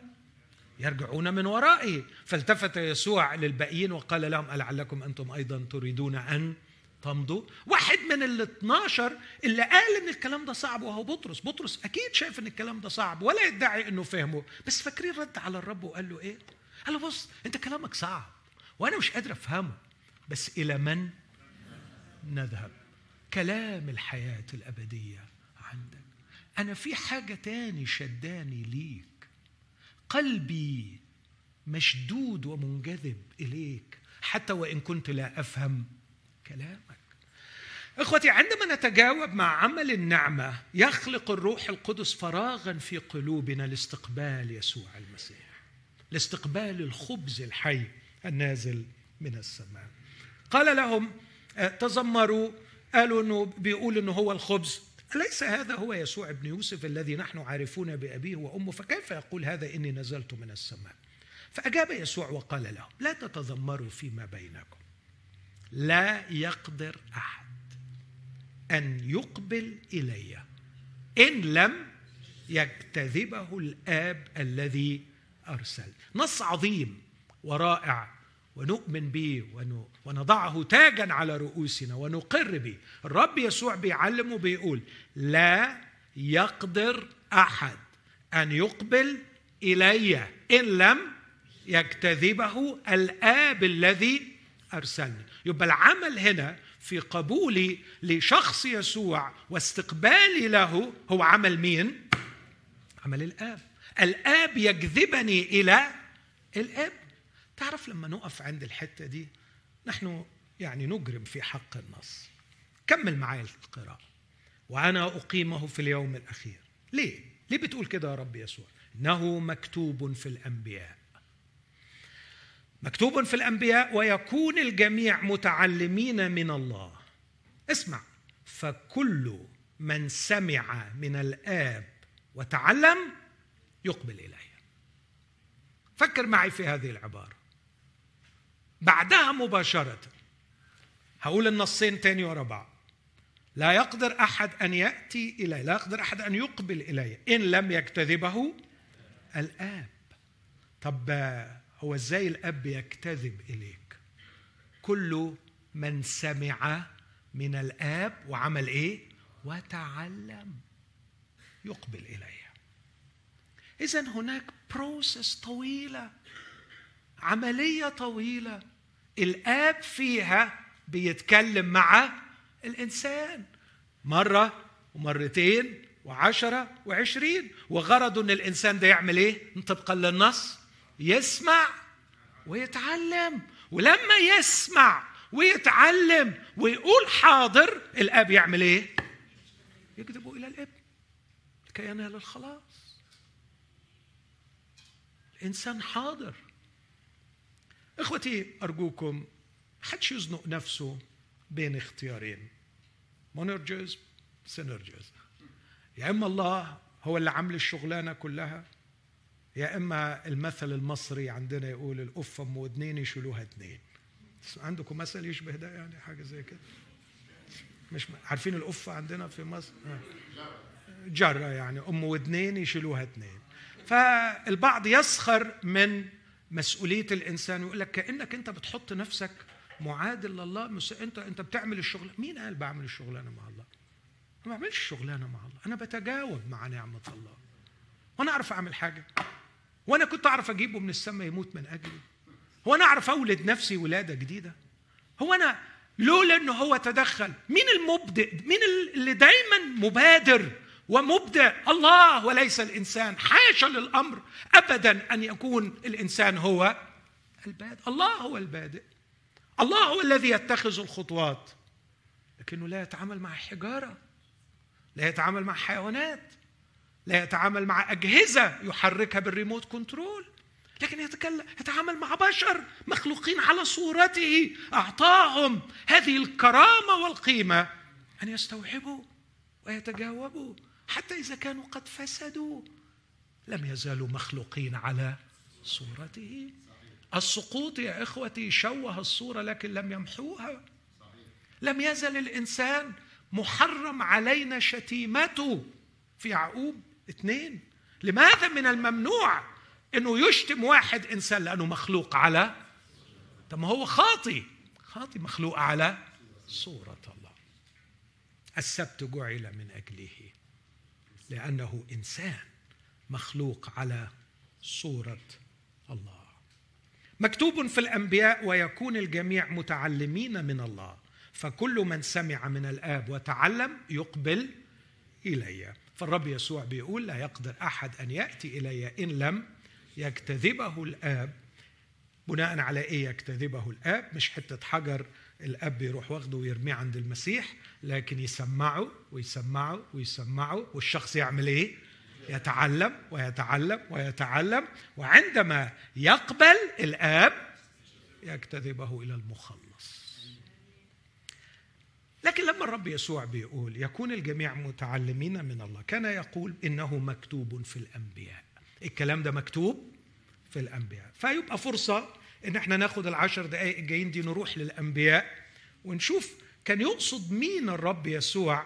يرجعون من ورائه. فالتفت يسوع للباقيين وقال لهم ألعلكم أنتم أيضا تريدون أن تمضوا؟ واحد من ال 12 اللي قال إن الكلام ده صعب وهو بطرس. بطرس أكيد شايف إن الكلام ده صعب ولا يدعي إنه فهمه. بس فاكرين رد على الرب وقال له إيه؟ قال له بص أنت كلامك صعب وأنا مش قادر أفهمه. بس إلى من نذهب؟ كلام الحياة الأبدية عندك. أنا في حاجة تاني شداني ليك. قلبي مشدود ومنجذب إليك حتى وإن كنت لا أفهم كلامك. إخوتي عندما نتجاوب مع عمل النعمة يخلق الروح القدس فراغا في قلوبنا لاستقبال يسوع المسيح لاستقبال الخبز الحي النازل من السماء. قال لهم آه، تذمروا قالوا إنه بيقول إنه هو الخبز. أليس هذا هو يسوع ابن يوسف الذي نحن عارفون بأبيه وأمه؟ فكيف يقول هذا إني نزلت من السماء؟ فأجاب يسوع وقال لهم لا تتذمروا فيما بينكم. لا يقدر أحد أن يقبل إلي إن لم يجتذبه الآب الذي أرسل. نص عظيم ورائع ونؤمن به ونضعه تاجا على رؤوسنا ونقر به. الرب يسوع بيعلم وبيقول لا يقدر أحد أن يقبل إلي إن لم يجتذبه الآب الذي أرسلني. يبقى العمل هنا في قبولي لشخص يسوع واستقبالي له هو عمل مين؟ عمل الآب. الآب يجذبني إلى الآب. تعرف لما نقف عند الحتة دي نحن يعني نجرم في حق النص. كمل معايا القراءة. وأنا أقيمه في اليوم الأخير. ليه؟ ليه بتقول كده يا رب يسوع؟ إنه مكتوب في الأنبياء. مكتوب في الأنبياء ويكون الجميع متعلمين من الله. اسمع. فكل من سمع من الآب وتعلم يقبل إليه. فكر معي في هذه العبارة. بعدها مباشرة. هقول النصين تاني ورا بعض. لا يقدر أحد أن يأتي إلي لا يقدر أحد أن يقبل إلي إن لم يجتذبه الآب. طب هو إزاي الآب يجتذب إليك؟ كل من سمع من الآب وعمل إيه؟ وتعلم. يقبل الي اذا هناك بروسس طويلة. عملية طويلة. الآب فيها بيتكلم مع الإنسان مرة ومرتين وعشرة وعشرين. وغرضه إن الإنسان ده يعمل إيه؟ طبقا للنص. يسمع ويتعلم. ولما يسمع ويتعلم ويقول حاضر الآب يعمل إيه؟ يجذب إلى الإبن. لكي ينال الخلاص الإنسان حاضر. إخوتي أرجوكم حدش يزنق نفسه بين اختيارين؟ monergism synergism. يا إما الله هو اللي عامل الشغلانة كلها يا إما المثل المصري عندنا يقول القفه أم ودنين يشيلوها اثنين عندكم مثل يشبه ده يعني؟ حاجة زي كده؟ مش عارفين القفه عندنا في مصر. جرة يعني أم ودنين يشيلوها اثنين فالبعض يسخر من مسؤولية الإنسان ويقول لك كأنك أنت بتحط نفسك معادل لله أنت أنت بتعمل الشغل. مين قال بعمل الشغلانه مع الله؟ ما بعملش الشغلانه مع الله. أنا بتجاوب مع نعمة الله. وأنا أعرف أعمل حاجة. وأنا كنت أعرف أجيبه من السماء يموت من اجلي هو أنا أعرف أولد نفسي ولادة جديدة. هو أنا لولا إنه هو تدخل مين المبدئ؟ مين اللي دايما مبادر ومبدع. الله وليس الإنسان. حاشا للأمر ابدا أن يكون الإنسان هو البادئ. الله هو البادئ. الله هو الذي يتخذ الخطوات. لكنه لا يتعامل مع حجارة. لا يتعامل مع حيوانات. لا يتعامل مع أجهزة يحركها بالريموت كنترول. لكن يتكلم يتعامل مع بشر مخلوقين على صورته أعطاهم هذه الكرامة والقيمة أن يستوعبوا ويتجاوبوا. حتى إذا كانوا قد فسدوا. لم يزالوا مخلوقين على صورته. السقوط يا إخوتي شوه الصورة لكن لم يمحوها. لم يزل الإنسان محرم علينا شتيمته في يعقوب اثنين. لماذا من الممنوع إنه يشتم واحد إنسان لأنه مخلوق على؟ طب ما هو خاطي خاطي مخلوق على صورة الله. السبت جعل من أجله. لأنه إنسان مخلوق على صورة الله. مكتوب في الأنبياء ويكون الجميع متعلمين من الله. فكل من سمع من الآب وتعلم يقبل إلي. فالرب يسوع بيقول لا يقدر أحد أن يأتي إلي إن لم يجتذبه الآب. بناء على إيه يجتذبه الآب؟ مش حتة حجر الأب يروح واخده ويرميه عند المسيح لكن يسمعه ويسمعه ويسمعه والشخص يعمل إيه؟ يتعلم ويتعلم ويتعلم وعندما يقبل الآب يجتذبه إلى المخلص. لكن لما الرب يسوع بيقول يكون الجميع متعلمين من الله كان يقول إنه مكتوب في الأنبياء. الكلام ده مكتوب في الأنبياء. فيبقى فرصة إن إحنا ناخد العشر دقائق الجايين دي نروح للأنبياء ونشوف كان يقصد مين الرب يسوع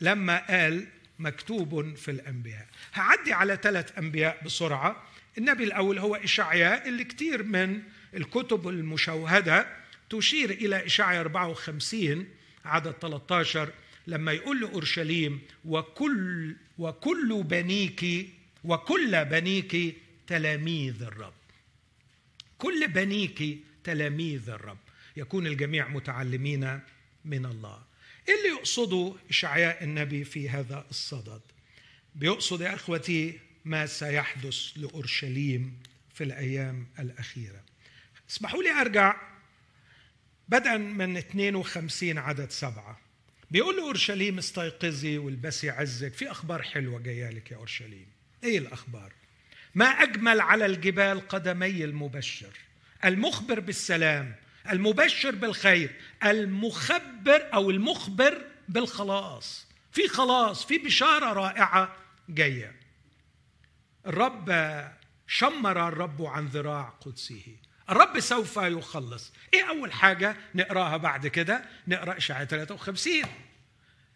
لما قال مكتوب في الأنبياء. هعدي على ثلاث أنبياء بسرعة. النبي الأول هو اشعياء اللي كتير من الكتب المشوهدة تشير إلى اشعياء 54 عدد 13 لما يقول لأورشليم وكل وكل بنيك وكل بنيك تلاميذ الرب. كل بنيك تلاميذ الرب. يكون الجميع متعلمين من الله. إيه اللي يقصده إشعياء النبي في هذا الصدد؟ بيقصد يا إخوتي ما سيحدث لأورشليم في الأيام الأخيرة. اسمحوا لي أرجع بدءا من 52 عدد سبعة. بيقول لأورشليم استيقظي والبسي عزك. في أخبار حلوة جاية لك يا أورشليم. إيه الأخبار؟ ما أجمل على الجبال قدمي المبشر. المخبر بالسلام المبشر بالخير المخبر أو المخبر بالخلاص. في خلاص في بشارة رائعة جاية. الرب شمر الرب عن ذراع قدسه. الرب سوف يخلص. إيه أول حاجة نقراها بعد كده؟ نقرأ اشعياء 53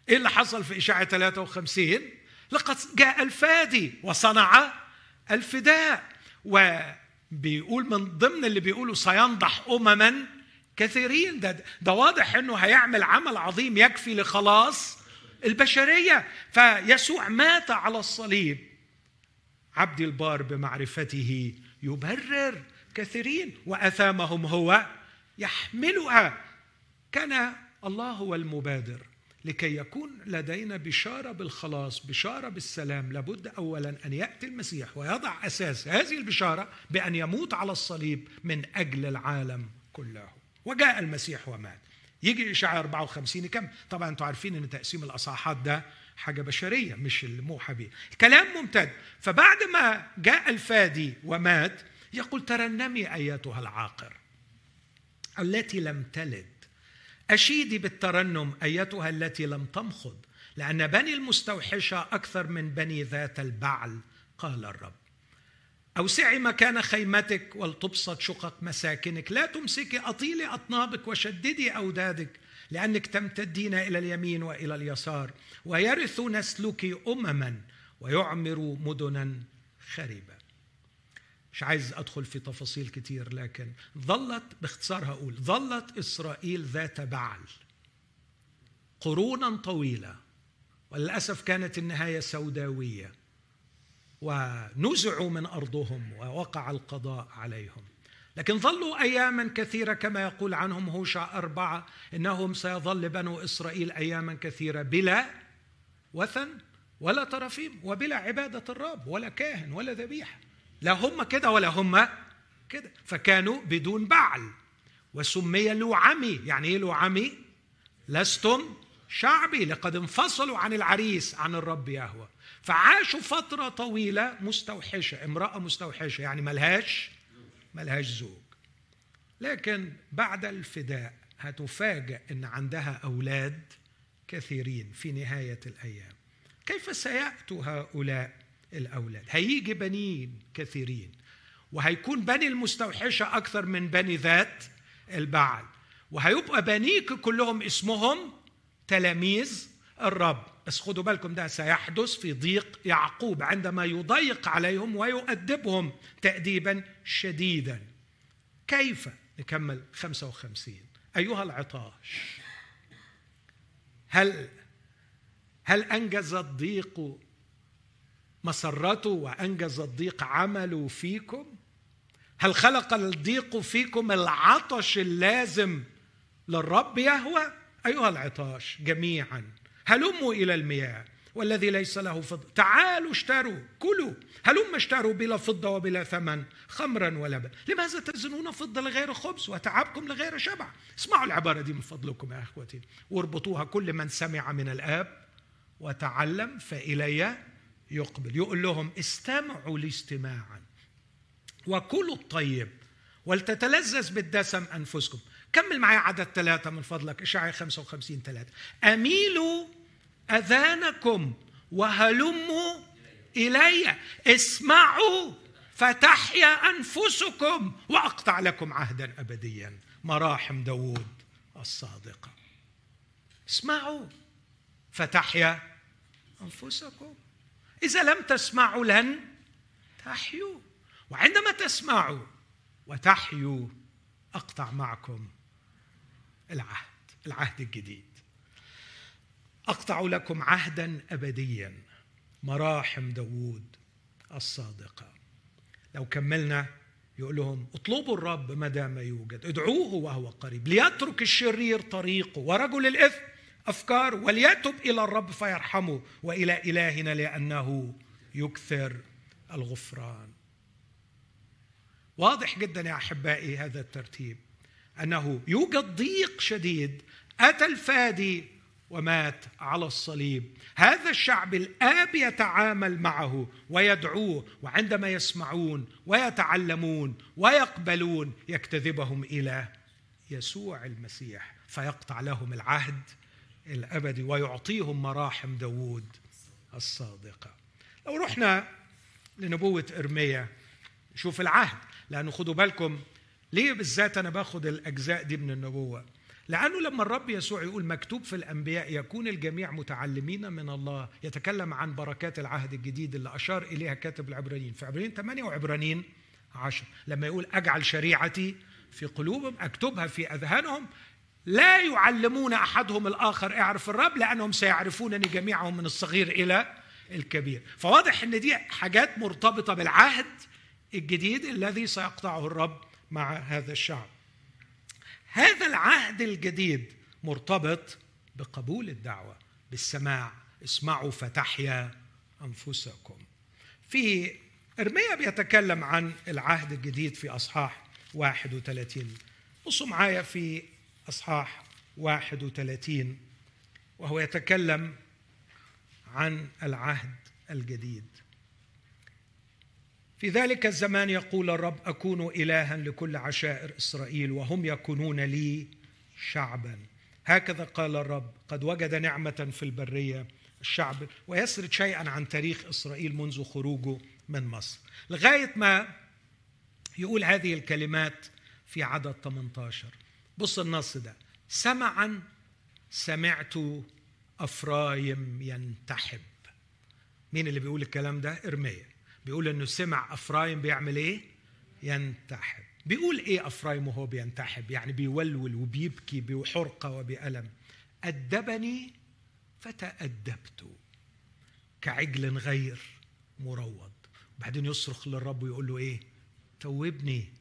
إيه اللي حصل في اشعياء 53 لقد جاء الفادي وصنع الفداء. وبيقول من ضمن اللي بيقولوا سينضح امما كثيرين. ده ده واضح إنه هيعمل عمل عظيم يكفي لخلاص البشرية. فيسوع مات على الصليب. عبد البار بمعرفته يبرر كثيرين وأثامهم هو يحملها. كان الله هو المبادر لكي يكون لدينا بشارة بالخلاص بشارة بالسلام لابد اولا أن يأتي المسيح ويضع أساس هذه البشارة بأن يموت على الصليب من أجل العالم كله. وجاء المسيح ومات. يجي اشعياء 54 كم؟ طبعا أنتم عارفين إن تقسيم الأصحاحات ده حاجة بشرية مش الموحى به كلام ممتد. فبعد ما جاء الفادي ومات يقول ترنمي أيتها العاقر التي لم تلد. أشيدي بالترنم أيتها التي لم تمخض لأن بني المستوحشة أكثر من بني ذات البعل قال الرب. أوسعي مكان خيمتك ولتبسط شقق مساكنك. لا تمسكي اطيلي أطنابك وشددي أودادك لأنك تمتدين إلى اليمين وإلى اليسار ويرث نسلك امما ويعمر مدنا خربه مش عايز أدخل في تفاصيل كتير لكن ظلت باختصار هقول ظلت إسرائيل ذات بعل قرونا طويلة وللأسف كانت النهاية سوداوية ونزعوا من أرضهم ووقع القضاء عليهم. لكن ظلوا اياما كثيرة كما يقول عنهم هوشع أربعة إنهم سيظل بنو إسرائيل اياما كثيرة بلا وثن ولا ترافيم وبلا عبادة الرب ولا كاهن ولا ذبيحة. لا هم كده ولا هم كده. فكانوا بدون بعل. وسمي لوعمي يعني إيه لوعمي لستم شعبي. لقد انفصلوا عن العريس عن الرب يهوى فعاشوا فترة طويلة مستوحشة. امرأة مستوحشة. يعني ملهاش ملهاش زوج. لكن بعد الفداء هتفاجأ أن عندها أولاد كثيرين في نهاية الأيام. كيف سيأتوا هؤلاء؟ الأولاد. هيجي بنين كثيرين وهيكون بني المستوحشة أكثر من بني ذات البعل وهيبقى بنيك كلهم اسمهم تلاميذ الرب. بس خدوا بالكم ده سيحدث في ضيق يعقوب عندما يضيق عليهم ويؤدبهم تأديبا شديدا. كيف نكمل 55 أيها العطاش هل هل أنجز الضيق مسرته وأنجز الضيق عمله فيكم؟ هل خلق الضيق فيكم العطش اللازم للرب يهوى؟ أيها العطاش جميعا هلموا إلى المياه والذي ليس له فضة تعالوا اشتروا كلوا هلم اشتروا بلا فضة وبلا ثمن خمرا ولبن لماذا تزنون فضة لغير خبز وتعبكم لغير شبع؟ اسمعوا العبارة دي من فضلكم يا أخوتي واربطوها كل من سمع من الآب وتعلم فإلي يقبل يقول لهم استمعوا لي استماعا وكلوا الطيب ولتتلذذ بالدسم أنفسكم. كمل معي عدد ثلاثة من فضلك إشعياء 55 ثلاثة. أميلوا أذانكم وهلموا إلي. اسمعوا فتحيا أنفسكم وأقطع لكم عهدا أبديا. مراحم داوود الصادقة. اسمعوا فتحيا أنفسكم. إذا لم تسمعوا لن تحيوا. وعندما تسمعوا وتحيوا أقطع معكم العهد العهد الجديد. أقطع لكم عهدا أبديا مراحم داوود الصادقة. لو كملنا يقول لهم اطلبوا الرب ما دام يوجد ادعوه وهو قريب ليترك الشرير طريقه. ورجل الإثم أفكار وليتب إلى الرب فيرحمه وإلى إلهنا لأنه يكثر الغفران. واضح جدا يا أحبائي هذا الترتيب أنه يوجد ضيق شديد أتى الفادي ومات على الصليب. هذا الشعب الآب يتعامل معه ويدعوه وعندما يسمعون ويتعلمون ويقبلون يكتذبهم إلى يسوع المسيح فيقطع لهم العهد الابدي ويعطيهم مراحم داوود الصادقة. لو رحنا لنبوة ارميا شوف العهد لأنه خدوا بالكم ليه بالذات أنا باخد الأجزاء دي من النبوة؟ لأنه لما الرب يسوع يقول مكتوب في الأنبياء يكون الجميع متعلمين من الله يتكلم عن بركات العهد الجديد اللي أشار إليها كاتب العبرانيين. في عبرانيين 8 وعبرانيين 10 لما يقول أجعل شريعتي في قلوبهم أكتبها في أذهانهم لا يعلمون أحدهم الآخر اعرف الرب لأنهم سيعرفونني جميعهم من الصغير إلى الكبير. فواضح أن دي حاجات مرتبطة بالعهد الجديد الذي سيقطعه الرب مع هذا الشعب. هذا العهد الجديد مرتبط بقبول الدعوة بالسماع. اسمعوا فتحيا أنفسكم. في إرميا بيتكلم عن العهد الجديد في أصحاح 31 بصوا معايا في أصحاح 31 وهو يتكلم عن العهد الجديد. في ذلك الزمان يقول الرب أكون الها لكل عشائر إسرائيل وهم يكونون لي شعبا. هكذا قال الرب قد وجد نعمة في البرية الشعب ويسرد شيئا عن تاريخ إسرائيل منذ خروجه من مصر. لغاية ما يقول هذه الكلمات في عدد 18 بص النص ده. سمعا سمعت أفرايم ينتحب. مين اللي بيقول الكلام ده؟ إرميا. بيقول إنه سمع أفرايم بيعمل إيه؟ ينتحب. بيقول إيه أفرايم وهو بينتحب؟ يعني بيولول وبيبكي بحرقة وبألم. أدبني فتأدبت. كعجل غير مروض. وبعدين يصرخ للرب ويقول له إيه؟ توبني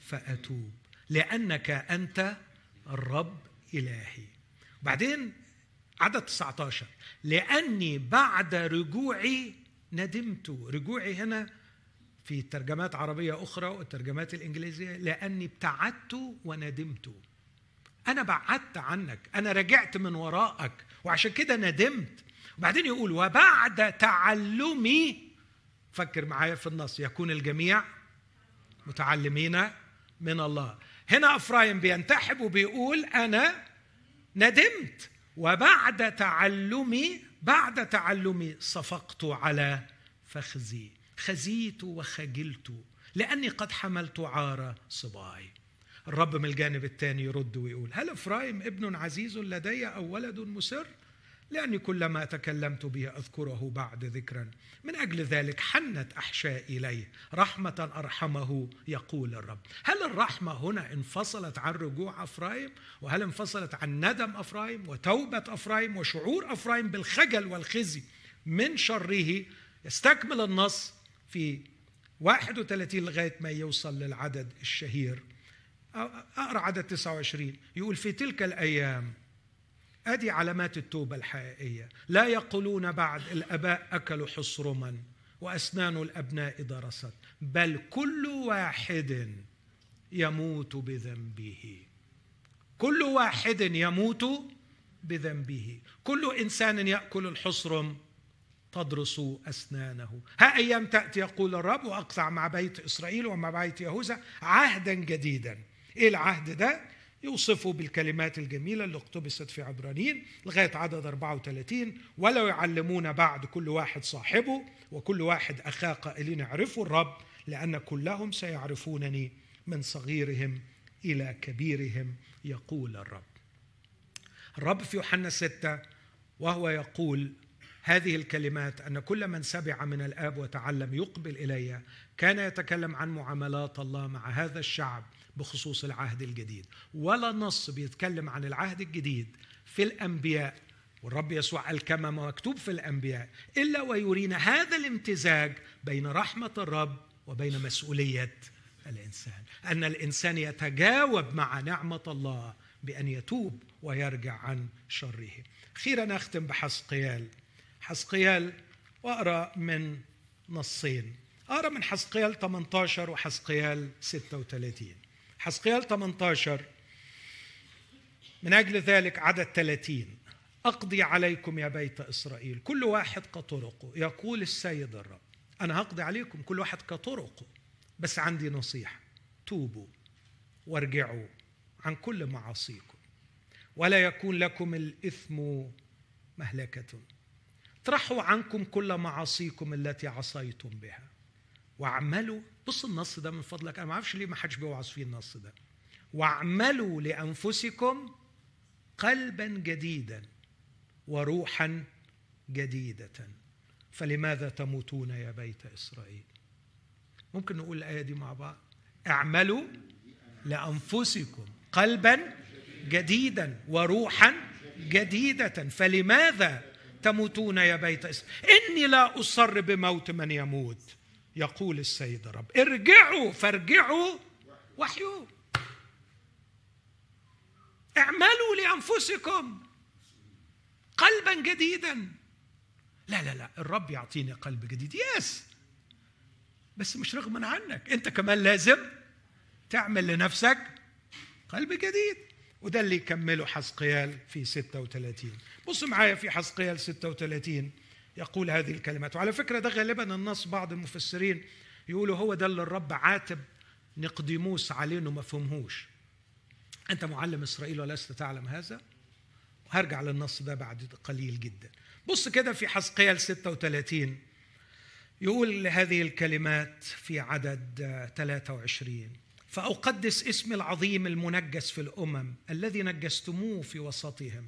فأتوب. لأنك أنت الرب إلهي. بعدين عدد 19 لأني بعد رجوعي ندمت. رجوعي هنا في ترجمات عربية أخرى والترجمات الإنجليزية. لأني ابتعدت وندمت. أنا بعدت عنك. أنا رجعت من وراءك. وعشان كده ندمت. وبعدين يقول وبعد تعلمي فكر معايا في النص يكون الجميع متعلمين من الله. هنا إفرايم بينتحب وبيقول أنا ندمت وبعد تعلمي بعد تعلمي صفقت على فخذي. خزيت وخجلت لأني قد حملت عار صباي. الرب من الجانب الثاني يرد ويقول هل إفرايم ابن عزيز لدي أو ولد مسر؟ لأني كلما تكلمت به أذكره بعد ذكرا. من أجل ذلك حنت أحشائي إليه رحمة أرحمه يقول الرب. هل الرحمة هنا انفصلت عن رجوع أفرايم؟ وهل انفصلت عن ندم أفرايم؟ وتوبة أفرايم؟ وشعور أفرايم بالخجل والخزي من شره؟ يستكمل النص في 31 لغاية ما يوصل للعدد الشهير. أقرأ عدد 29 يقول في تلك الأيام أدي علامات التوبة الحقيقية. لا يقولون بعد الأباء اكلوا حصرما وأسنان الأبناء درست بل كل واحد يموت بذنبه. كل واحد يموت بذنبه. كل إنسان يأكل الحصرم تدرس أسنانه. ها أيام تأتي يقول الرب وأقطع مع بيت إسرائيل ومع بيت يهوذا عهدا جديدا. إيه العهد ده؟ يوصفه بالكلمات الجميلة اللي اقتبست في عبرانيين لغاية عدد 34 ولو يعلمون بعد كل واحد صاحبه وكل واحد أخاه قائلين اعرفوا الرب لأن كلهم سيعرفونني من صغيرهم إلى كبيرهم يقول الرب. الرب في يوحنا ستة وهو يقول هذه الكلمات أن كل من سمع من الآب وتعلم يقبل إلي كان يتكلم عن معاملات الله مع هذا الشعب بخصوص العهد الجديد. ولا نص بيتكلم عن العهد الجديد في الأنبياء. والرب يسوع قال كما مكتوب في الأنبياء إلا ويرينا هذا الامتزاج بين رحمة الرب وبين مسؤولية الإنسان. أن الإنسان يتجاوب مع نعمة الله بأن يتوب ويرجع عن شره. أخيرا أختم بحسقيال. حسقيال واقرا من نصين. أقرأ من حسقيال 18 وحسقيال 36 حسقيال 18 من أجل ذلك عدد 30 أقضي عليكم يا بيت إسرائيل. كل واحد كطرقه. يقول السيد الرب أنا هقضي عليكم كل واحد كطرقه. بس عندي نصيحة. توبوا وارجعوا عن كل معاصيكم. ولا يكون لكم الإثم مهلكة. اطرحوا عنكم كل معاصيكم التي عصيتم بها. واعملوا بص النص ده من فضلك. أنا ما أعرفش ليه ما حدش بيوعظ فيه النص ده. واعملوا لأنفسكم قلبا جديدا وروحا جديدة. فلماذا تموتون يا بيت إسرائيل؟ ممكن نقول الآية دي مع بعض. اعملوا لأنفسكم قلبا جديدا وروحا جديدة. فلماذا تموتون يا بيت إسرائيل؟ إني لا أصر بموت من يموت. يقول السيد الرب ارجعوا فارجعوا وحيوا. اعملوا لأنفسكم قلبا جديدا. لا لا لا الرب يعطيني قلب جديد. يس بس مش رغما عنك. انت كمان لازم تعمل لنفسك قلب جديد. وده اللي يكمله حسقيال في 36 بص معايا في حسقيال 36 يقول هذه الكلمات. وعلى فكرة ده غالبا النص بعض المفسرين يقولوا هو ده اللي الرب عاتب نقديموس عليه إنه ما فهمهوش. أنت معلم إسرائيل ولست تعلم هذا؟ هرجع للنص ده بعد قليل جدا. بص كده في حسقيال 36 يقول هذه الكلمات في عدد 23 فأقدس اسم العظيم المنجس في الأمم الذي نجستموه في وسطهم.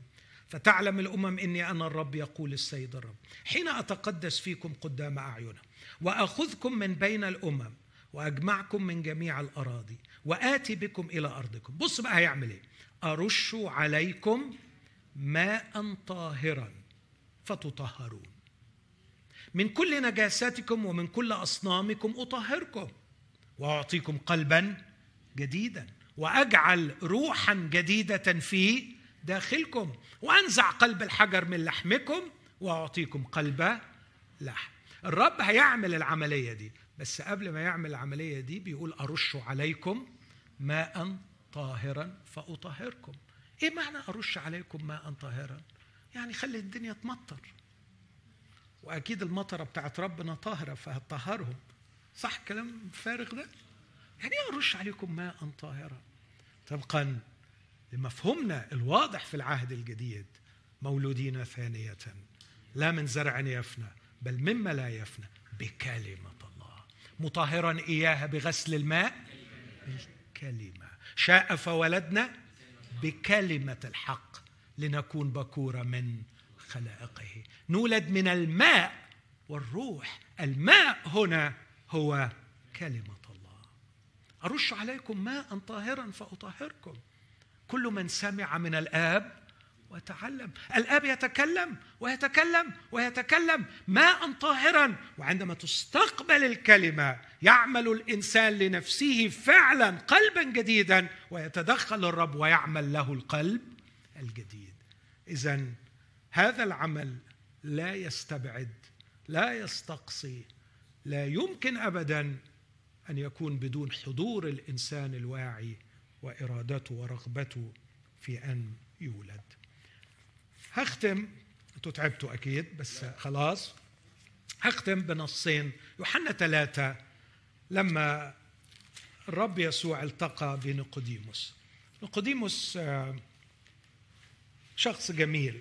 فتعلم الأمم إني أنا الرب يقول السيد الرب. حين أتقدس فيكم قدام اعينهم وأخذكم من بين الأمم وأجمعكم من جميع الأراضي وآتي بكم إلى أرضكم. بص بقى هيعمل إيه؟ أرش عليكم ماء طاهرا فتطهرون. من كل نجاساتكم ومن كل أصنامكم أطهركم وأعطيكم قلبا جديدا وأجعل روحا جديدة في داخلكم وأنزع قلب الحجر من لحمكم وأعطيكم قلب لحم. الرب هيعمل العملية دي بس قبل ما يعمل العملية دي بيقول أرش عليكم ماء طاهرا فأطهركم. إيه معنى أرش عليكم ماء طاهرا؟ يعني خلي الدنيا تمطر. وأكيد المطرة بتاعت ربنا طاهرة فهتطهرهم. صح كلام فارغ ده؟ يعني إيه أرش عليكم ماء طاهرا؟ طبقا لمفهومنا الواضح في العهد الجديد مولودين ثانية لا من زرع يفنى بل مما لا يفنى بكلمة الله. مطهرا اياها بغسل الماء؟ بالكلمة. شاء فولدنا؟ بكلمة الحق لنكون بكورة من خلائقه. نولد من الماء والروح. الماء هنا هو كلمة الله. أرش عليكم ماء طاهرا فأطهركم. كل من سمع من الآب وتعلم. الآب يتكلم ويتكلم ويتكلم ماء طاهرا. وعندما تستقبل الكلمة يعمل الإنسان لنفسه فعلا قلبا جديدا ويتدخل الرب ويعمل له القلب الجديد. اذا هذا العمل لا يستبعد لا يستقصي لا يمكن ابدا أن يكون بدون حضور الإنسان الواعي وإرادته ورغبته في أن يولد. هختم أنتوا تعبتوا أكيد بس خلاص. هختم بنصين يوحنا ثلاثة لما الرب يسوع التقى بنقوديموس. نقوديموس آه، شخص جميل.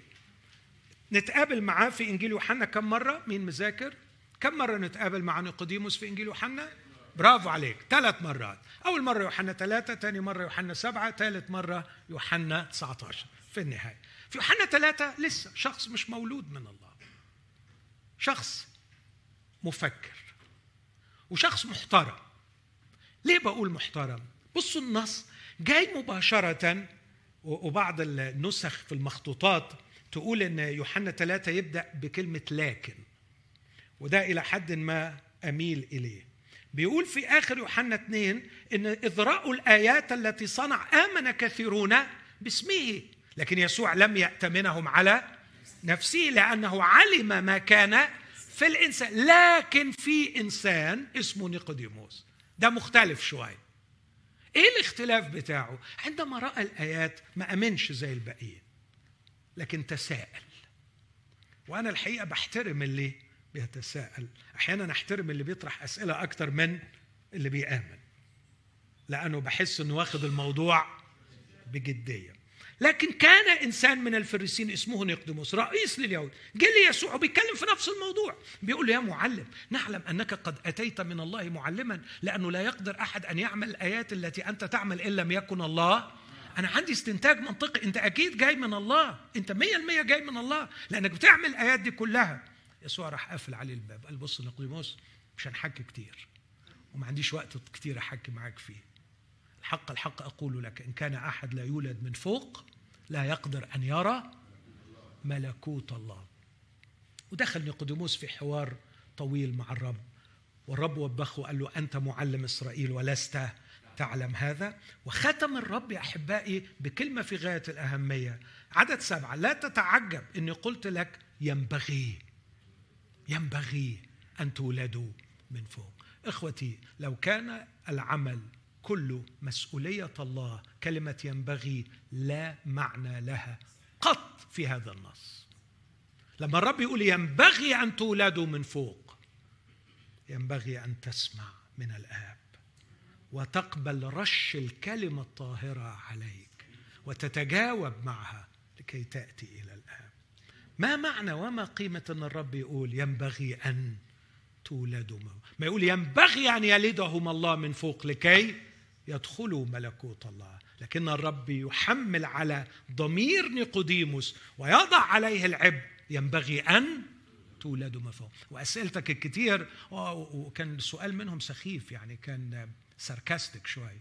نتقابل معاه في إنجيل يوحنا كم مرة؟ مين مذاكر؟ كم مرة نتقابل مع نقوديموس في إنجيل يوحنا؟ برافو عليك. ثلاث مرات. أول مرة يوحنا ثلاثة ثاني مرة يوحنا سبعة ثالث مرة يوحنا 19 في النهاية. في يوحنا ثلاثة لسه. شخص مش مولود من الله. شخص مفكر. وشخص محترم. ليه بقول محترم؟ بصوا النص. جاي مباشرة وبعض النسخ في المخطوطات تقول إن يوحنا ثلاثة يبدأ بكلمة لكن. وده إلى حد ما أميل إليه. بيقول في آخر يوحنا اثنين إن إذ رأوا الآيات التي صنع آمن كثيرون باسمه. لكن يسوع لم يأتمنهم على نفسه لأنه علم ما كان في الإنسان. لكن في إنسان اسمه نيقوديموس. ده مختلف شوية. إيه الاختلاف بتاعه؟ عندما رأى الآيات ما أمنش زي الباقيين لكن تساءل. وأنا الحقيقة بحترم اللي بيتساءل. أحيانا أحترم اللي بيطرح أسئلة أكتر من اللي بيآمن لأنه بحس أنه واخد الموضوع بجدية. لكن كان إنسان من الفريسين اسمه نيقدموس رئيس لليهود. جه لي يسوع وبيتكلم في نفس الموضوع. بيقول له يا معلم نعلم أنك قد أتيت من الله معلما لأنه لا يقدر أحد أن يعمل الآيات التي أنت تعمل إن لم يكن الله. أنا عندي استنتاج منطقي أنت أكيد جاي من الله. أنت مية المية جاي من الله لأنك بتعمل الآيات دي كلها. يسوع راح قافل عليه الباب قال بص نيقدموس مش هنحكي كتير وما عنديش وقت كتير أحكي معاك فيه. الحق الحق أقول لك إن كان أحد لا يولد من فوق لا يقدر أن يرى ملكوت الله. ودخل نيقوديموس في حوار طويل مع الرب والرب وبخه وقال له أنت معلم إسرائيل ولست تعلم هذا. وختم الرب يا أحبائي بكلمة في غاية الأهمية عدد سبعة لا تتعجب إني قلت لك ينبغي ينبغي أن تولدوا من فوق. إخوتي لو كان العمل كله مسؤولية الله كلمة ينبغي لا معنى لها قط في هذا النص. لما الرب يقول ينبغي أن تولدوا من فوق ينبغي أن تسمع من الآب وتقبل رش الكلمة الطاهرة عليك وتتجاوب معها لكي تأتي إلى الآب. ما معنى وما قيمة أن الرب يقول ينبغي أن تولدوا ما يقول ينبغي أن يلدهم الله من فوق لكي يدخلوا ملكوت الله. لكن الرب يحمل على ضمير نيقوديموس ويضع عليه العبء. ينبغي أن تولدوا مفهوم وأسئلتك الكثير وكان سؤال منهم سخيف يعني كان ساركاستيك شوي.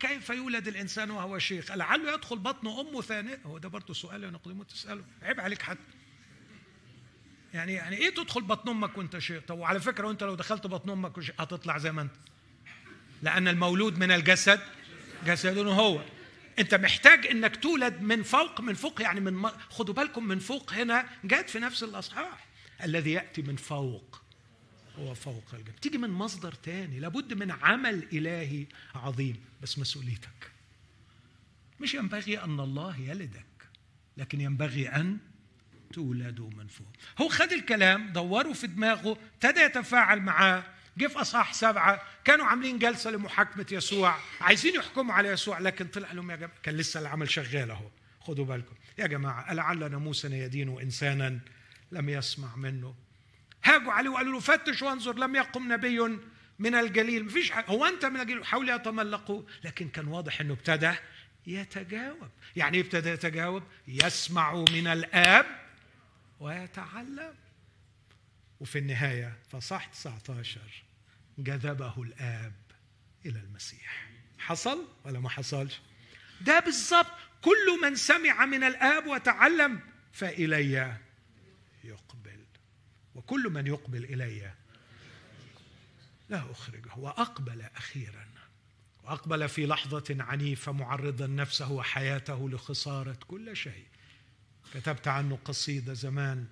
كيف يولد الإنسان وهو شيخ؟ لعله يدخل بطن أمه ثانية. هو ده برضه سؤال يا تسأله. عيب عليك حتى يعني يعني إيه تدخل بطن أمك وأنت شيخ؟ طب وعلى فكرة وأنت لو دخلت بطن أمك هتطلع زي ما أنت. لأن المولود من الجسد جسد هو. أنت محتاج أنك تولد من فوق من فوق يعني من خدوا بالكم من فوق هنا جات في نفس الأصحاح. الذي يأتي من فوق. هو فوق الجميع تيجي من مصدر تاني لابد من عمل إلهي عظيم. بس مسؤوليتك. مش ينبغي أن الله يلدك لكن ينبغي أن تولدوا من فوق. هو خد الكلام دوره في دماغه ابتدى يتفاعل معاه. جه في أصحاح سبعة كانوا عاملين جلسة لمحاكمة يسوع. عايزين يحكموا على يسوع لكن طلع لهم يا جماعة كان لسه العمل شغال أهو. خدوا بالكم. يا جماعة ألعل ناموسنا يدين إنسانا لم يسمع منه. هاجوا عليه وقالوا له فتش وانظر لم يقم نبي من الجليل. مفيش. هو أنت من الجليل؟ حاولوا يتملقوا لكن كان واضح إنه ابتدى يتجاوب. يعني إيه ابتدى يتجاوب؟ يسمع من الآب ويتعلم. وفي النهاية فصح 19 جذبه الآب إلى المسيح. حصل ولا ما حصلش؟ ده بالظبط كل من سمع من الآب وتعلم فإلي يقبل. وكل من يقبل إلي لا أخرجه وأقبل أخيرا. وأقبل في لحظة عنيفة معرضا نفسه وحياته لخسارة كل شيء. كتبت عنه قصيدة زمان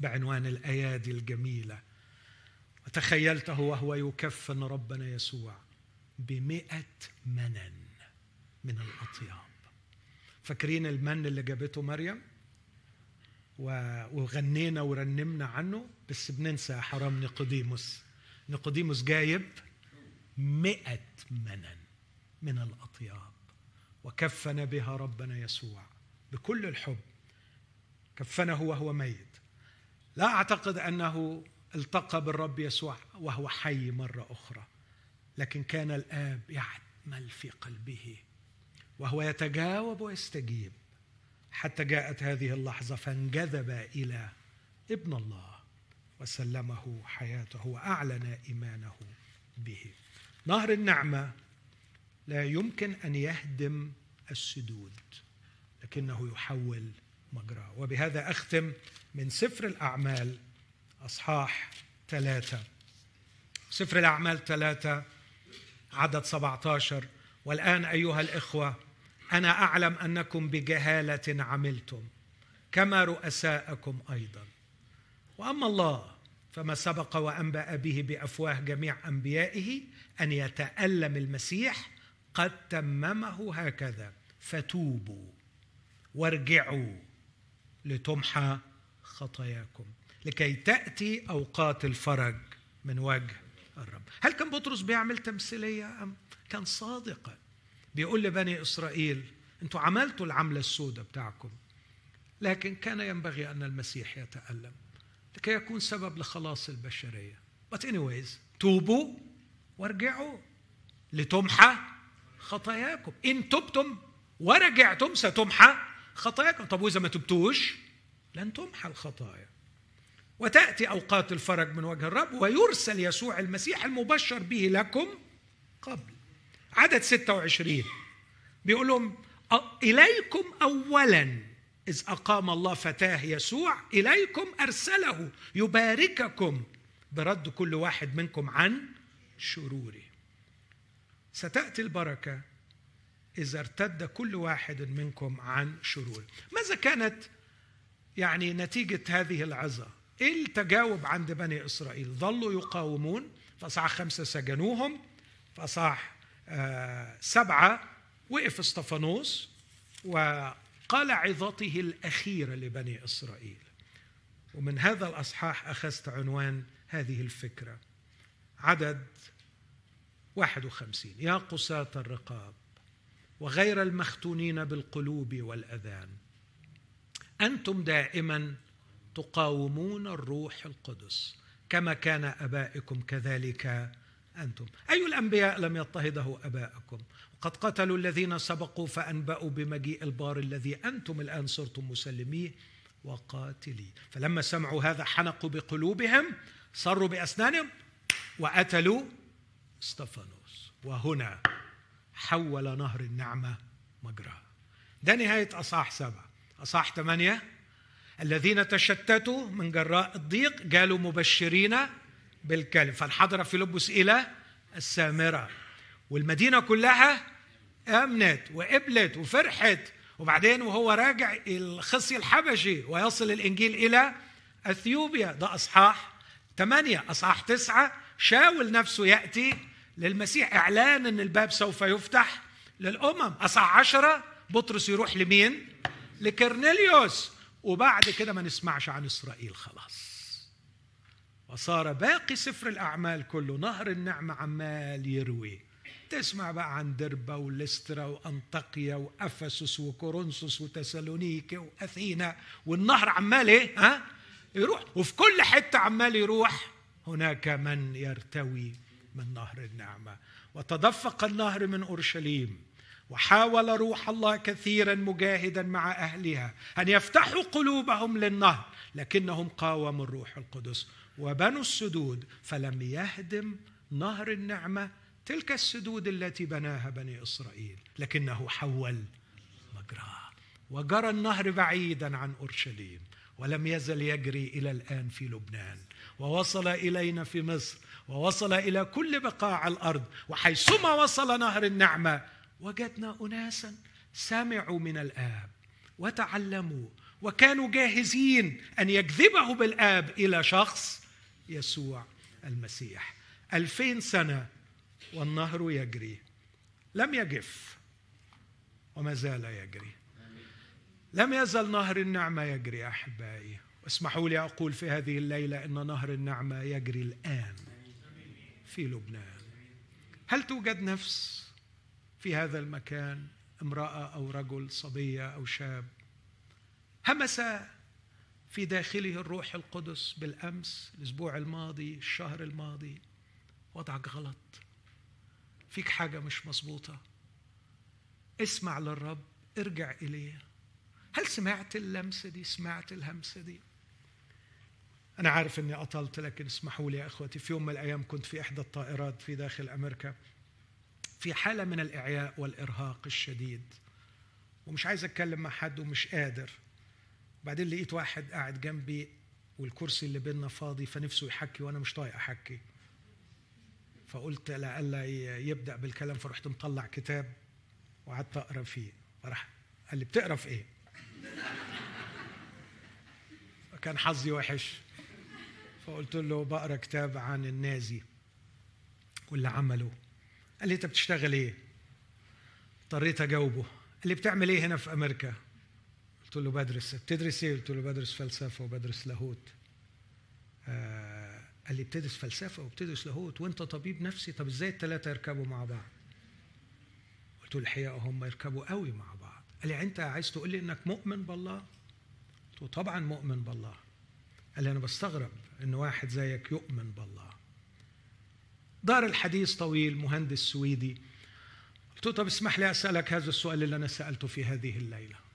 بعنوان الأيادي الجميلة. وتخيلته وهو يكفن ربنا يسوع بمئة منن من الأطياب. فاكرين المن اللي جابته مريم؟ وغنينا ورنمنا عنه بس بننسى حرام نيقوديموس. نيقوديموس جايب مئة منن من الأطياب. وكفن بها ربنا يسوع بكل الحب. كفنه وهو ميت. لا أعتقد أنه التقى بالرب يسوع وهو حي مرة أخرى لكن كان الآب يعمل في قلبه وهو يتجاوب ويستجيب. حتى جاءت هذه اللحظة فانجذب إلى ابن الله وسلمه حياته وأعلن إيمانه به. نهر النعمة لا يمكن أن يهدم السدود لكنه يحول مجراه. وبهذا أختم من سفر الأعمال أصحاح ثلاثة. سفر الأعمال ثلاثة عدد 17 والآن أيها الإخوة أنا أعلم أنكم بجهالة عملتم كما رؤساءكم أيضا. وأما الله فما سبق وأنبأ به بأفواه جميع أنبيائه أن يتألم المسيح قد تممه هكذا فتوبوا وارجعوا لتمحى خطاياكم لكي تأتي أوقات الفرج من وجه الرب. هل كان بطرس بيعمل تمثيلية أم كان صادقا؟ بيقول لبني إسرائيل أنتوا عملتوا العملة السوداء بتاعكم لكن كان ينبغي أن المسيح يتألم لكي يكون سبب لخلاص البشرية. But anyways توبوا وارجعوا لتمحى خطاياكم. إن تبتم ورجعتم ستمحى خطاياكم. طب وإذا ما تبتوش لن تمحى الخطايا. وتأتي أوقات الفرج من وجه الرب ويرسل يسوع المسيح المبشر به لكم قبل. عدد 26 بيقول لهم إليكم أولا إذ أقام الله فتاة يسوع إليكم أرسله يبارككم برد كل واحد منكم عن شروره. ستأتي البركة إذا ارتد كل واحد منكم عن شروره. ماذا كانت يعني نتيجة هذه العظة؟ إيه التجاوب عند بني إسرائيل؟ ظلوا يقاومون فصاح خمسة سجنوهم فصاح سبعة وقف استفانوس وقال عظته الأخيرة لبني إسرائيل. ومن هذا الأصحاح أخذت عنوان هذه الفكرة. عدد 51 يا قساة الرقاب وغير المختونين بالقلوب والأذان أنتم دائما تقاومون الروح القدس كما كان أبائكم كذلك أنتم. أي الأنبياء لم يضطهده أباءكم؟ قد قتلوا الذين سبقوا فأنبأوا بمجيء البار الذي أنتم الآن صرتم مسلميه وقاتليه فلما سمعوا هذا حنقوا بقلوبهم صروا بأسنانهم وقتلوا استفانوس وهنا حول نهر النعمة مجراه ده نهاية أصحاح سبعة. أصحاح ثمانية الذين تشتتوا من جراء الضيق جالوا مبشرين بالكلم. فانحدر فيلبس إلى السامرة. والمدينة كلها آمنت وقبلت وفرحت. وبعدين وهو راجع الخصي الحبشي ويصل الإنجيل إلى أثيوبيا. ده أصحاح ثمانية أصحاح تسعة. شاول نفسه يأتي للمسيح. إعلان إن الباب سوف يفتح للأمم. أصحاح عشرة. بطرس يروح لمين؟ لكرنيليوس وبعد كده ما نسمعش عن إسرائيل خلاص. وصار باقي سفر الأعمال كله نهر النعمة عمال يروي تسمع بقى عن دربة ولسترا وأنطاكيا وأفسس وكورنثوس وتسالونيكي وأثينا والنهر عمال إيه؟ ها؟ يروح وفي كل حتة عمال يروح هناك من يرتوي من نهر النعمة وتدفق النهر من أورشليم وحاول روح الله كثيرا مجاهدا مع أهلها أن يفتحوا قلوبهم للنهر لكنهم قاوموا الروح القدس وبنوا السدود فلم يهدم نهر النعمة تلك السدود التي بناها بني إسرائيل لكنه حول مجراه وجرى النهر بعيدا عن أورشليم ولم يزل يجري إلى الآن في لبنان ووصل إلينا في مصر ووصل إلى كل بقاع الأرض وحيثما وصل نهر النعمة وجدنا أناسا سمعوا من الآب وتعلموا وكانوا جاهزين أن يجذبه بالآب إلى شخص يسوع المسيح. ألفين سنة والنهر يجري. لم يجف وما زال يجري. لم يزل نهر النعمة يجري أحبائي. اسمحوا لي أقول في هذه الليلة أن نهر النعمة يجري الآن في لبنان. هل توجد نفس في هذا المكان امرأة أو رجل صبية أو شاب؟ همس في داخله الروح القدس بالأمس الأسبوع الماضي الشهر الماضي. وضعك غلط. فيك حاجة مش مظبوطة. اسمع للرب ارجع إليه. هل سمعت اللمسة دي؟ سمعت الهمسة دي. أنا عارف إني أطلت لكن اسمحوا لي يا إخوتي في يوم من الأيام كنت في إحدى الطائرات في داخل أمريكا في حالة من الإعياء والإرهاق الشديد. ومش عايز أتكلم مع حد ومش قادر. بعدين لقيت واحد قاعد جنبي والكرسي اللي بيننا فاضي فنفسه يحكي وأنا مش طايق أحكي فقلت لألا يبدأ بالكلام فرحت مطلع كتاب وقعدت أقرأ فيه فراح قال لي بتقرأ في إيه؟ فكان حظي وحش فقلت له بقرأ كتاب عن النازي واللي عمله قال لي أنت بتشتغل إيه؟ اضطريت أجاوبه قال لي بتعمل إيه هنا في أمريكا؟ قلت له بدرس بتدرس إيه؟ قلت له بدرس فلسفة وبدرس لاهوت آه قال لي بتدرس فلسفة وبتدرس لاهوت وأنت طبيب نفسي طب إزاي الثلاثه يركبوا مع بعض؟ قلت له الحقيقة هم يركبوا قوي مع بعض قال لي أنت عايز تقول لي إنك مؤمن بالله؟ قلت له طبعا مؤمن بالله قال لي أنا بستغرب إن واحد زيك يؤمن بالله دار الحديث طويل مهندس سويدي قلت له طب اسمح لي أسألك هذا السؤال اللي أنا سألته في هذه الليلة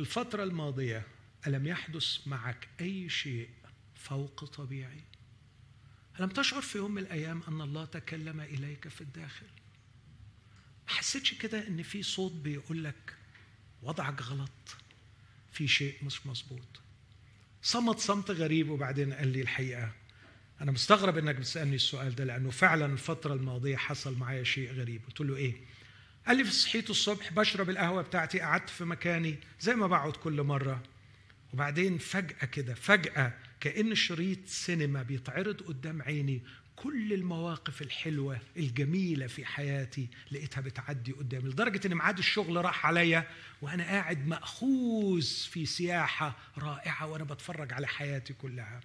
في الفترة الماضية ألم يحدث معك أي شيء فوق طبيعي؟ ألم تشعر في يوم من الأيام أن الله تكلم إليك في الداخل؟ ما حسيتش كده إن في صوت بيقول لك وضعك غلط في شيء مش مظبوط صمت صمت غريب وبعدين قال لي الحقيقة أنا مستغرب إنك بتسألني السؤال ده لأنه فعلا الفترة الماضية حصل معايا شيء غريب قلت له إيه؟ قال لي صحيت الصبح بشرب القهوة بتاعتي قعدت في مكاني زي ما بقعد كل مرة. وبعدين فجأة كده فجأة كأن شريط سينما بيتعرض قدام عيني كل المواقف الحلوة الجميلة في حياتي لقيتها بتعدي قدامي لدرجة إن ميعاد الشغل راح عليا وأنا قاعد مأخوذ في سياحة رائعة وأنا بتفرج على حياتي كلها.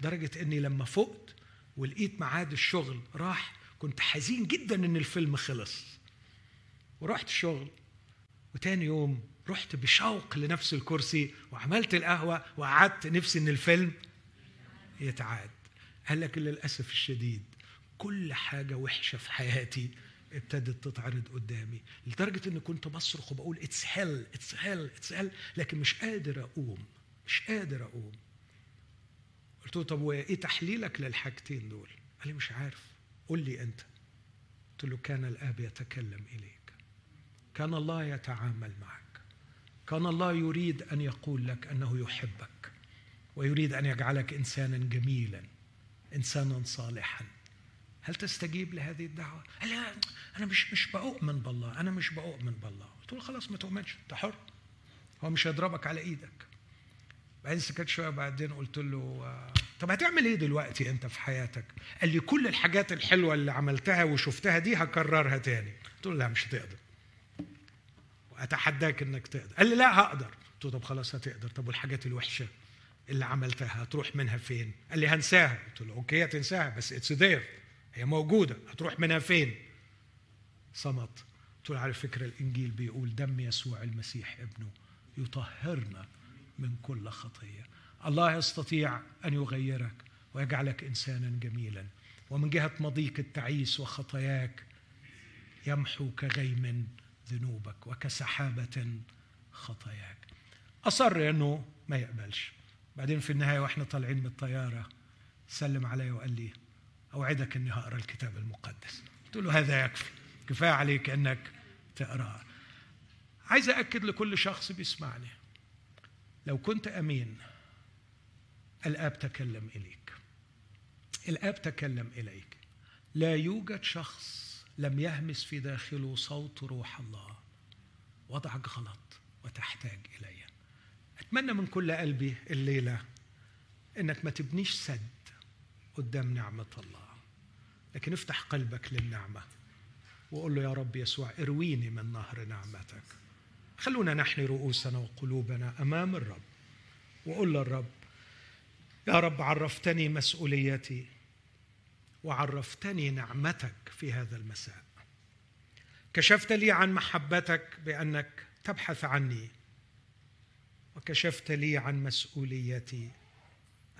لدرجة إني لما فقت ولقيت ميعاد الشغل راح كنت حزين جدا إن الفيلم خلص. ورحت الشغل. وتاني يوم رحت بشوق لنفس الكرسي وعملت القهوة وقعدت نفسي إن الفيلم يتعاد. قال لك للأسف الشديد كل حاجة وحشة في حياتي ابتدت تتعرض قدامي لدرجة إن كنت بصرخ وبقول it's hell it's hell it's hell لكن مش قادر أقوم مش قادر أقوم. قلت له طب وإيه تحليلك للحاجتين دول؟ قال لي مش عارف. قول لي أنت. قلت له كان الآب يتكلم إليك. كان الله يتعامل معك. كان الله يريد أن يقول لك أنه يحبك ويريد أن يجعلك إنسانا جميلا انسانا صالحا. هل تستجيب لهذه الدعوة؟ لا أنا مش مش بؤمن بالله أنا مش بؤمن بالله. قلت له خلاص ما تؤمنش أنت حر. هو مش هيضربك على إيدك. بعدين سكت شوية بعدين قلت له آه، طب هتعمل إيه دلوقتي أنت في حياتك؟ قال لي كل الحاجات الحلوة اللي عملتها وشفتها دي هكررها تاني. قلت له لا مش هتقدر. واتحداك إنك تقدر. قال لي لا هقدر. قلت له طب خلاص هتقدر. طب والحاجات الوحشة اللي عملتها هتروح منها فين؟ قال لي هنساها. قلت له okay هتنساها بس it's there هي موجودة. هتروح منها فين؟ صمت. قلت له على فكرة الإنجيل بيقول دم يسوع المسيح ابنه يطهرنا من كل خطية. الله يستطيع أن يغيرك ويجعلك إنسانا جميلا. ومن جهة مضيق التعيس وخطاياك يمحو كغيم ذنوبك وكسحابة خطاياك. أصر إنه ما يقبلش. بعدين في النهاية وإحنا طالعين من الطياره سلم علي وقال لي أوعدك إني هقرأ الكتاب المقدس. قلت له هذا يكفي. كفاية عليك إنك تقرأه. عايز اكد لكل شخص بيسمعني. لو كنت أمين الآب تكلم إليك. الآب تكلم إليك. لا يوجد شخص لم يهمس في داخله صوت روح الله. وضعك غلط وتحتاج الي أتمنى من كل قلبي الليلة إنك ما تبنيش سد قدام نعمة الله. لكن افتح قلبك للنعمة وقول له يا رب يسوع ارويني من نهر نعمتك. خلونا نحني رؤوسنا وقلوبنا أمام الرب. وقول للرب يا رب عرفتني مسؤوليتي. وعرفتني نعمتك في هذا المساء. كشفت لي عن محبتك بأنك تبحث عني وكشفت لي عن مسؤوليتي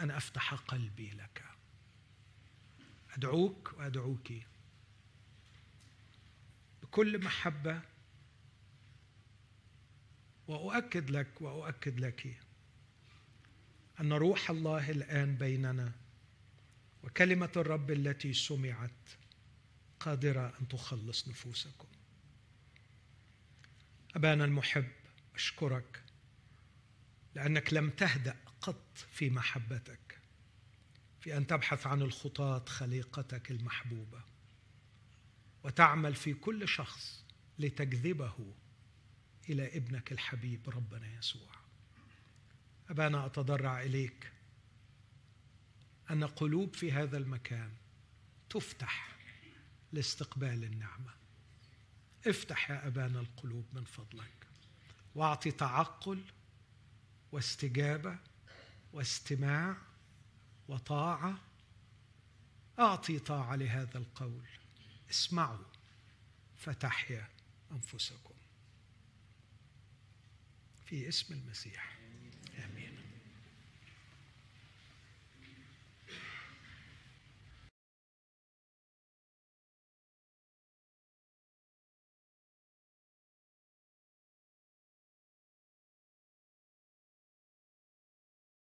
أن أفتح قلبي لك. أدعوك وأدعوك بكل محبة وأؤكد لك وأؤكد لك أن روح الله الآن بيننا وكلمة الرب التي سمعت قادرة أن تخلص نفوسكم. أبانا المحب أشكرك لأنك لم تهدأ قط في محبتك في أن تبحث عن الخطاة خليقتك المحبوبة وتعمل في كل شخص لتجذبه إلى ابنك الحبيب ربنا يسوع. أبانا أتضرع إليك أن قلوب في هذا المكان تفتح لاستقبال النعمة. افتح يا أبانا القلوب من فضلك واعطي تعقل واستجابة واستماع وطاعة. أعطي طاعة لهذا القول. اسمعوا فتحيا أنفسكم. في اسم المسيح.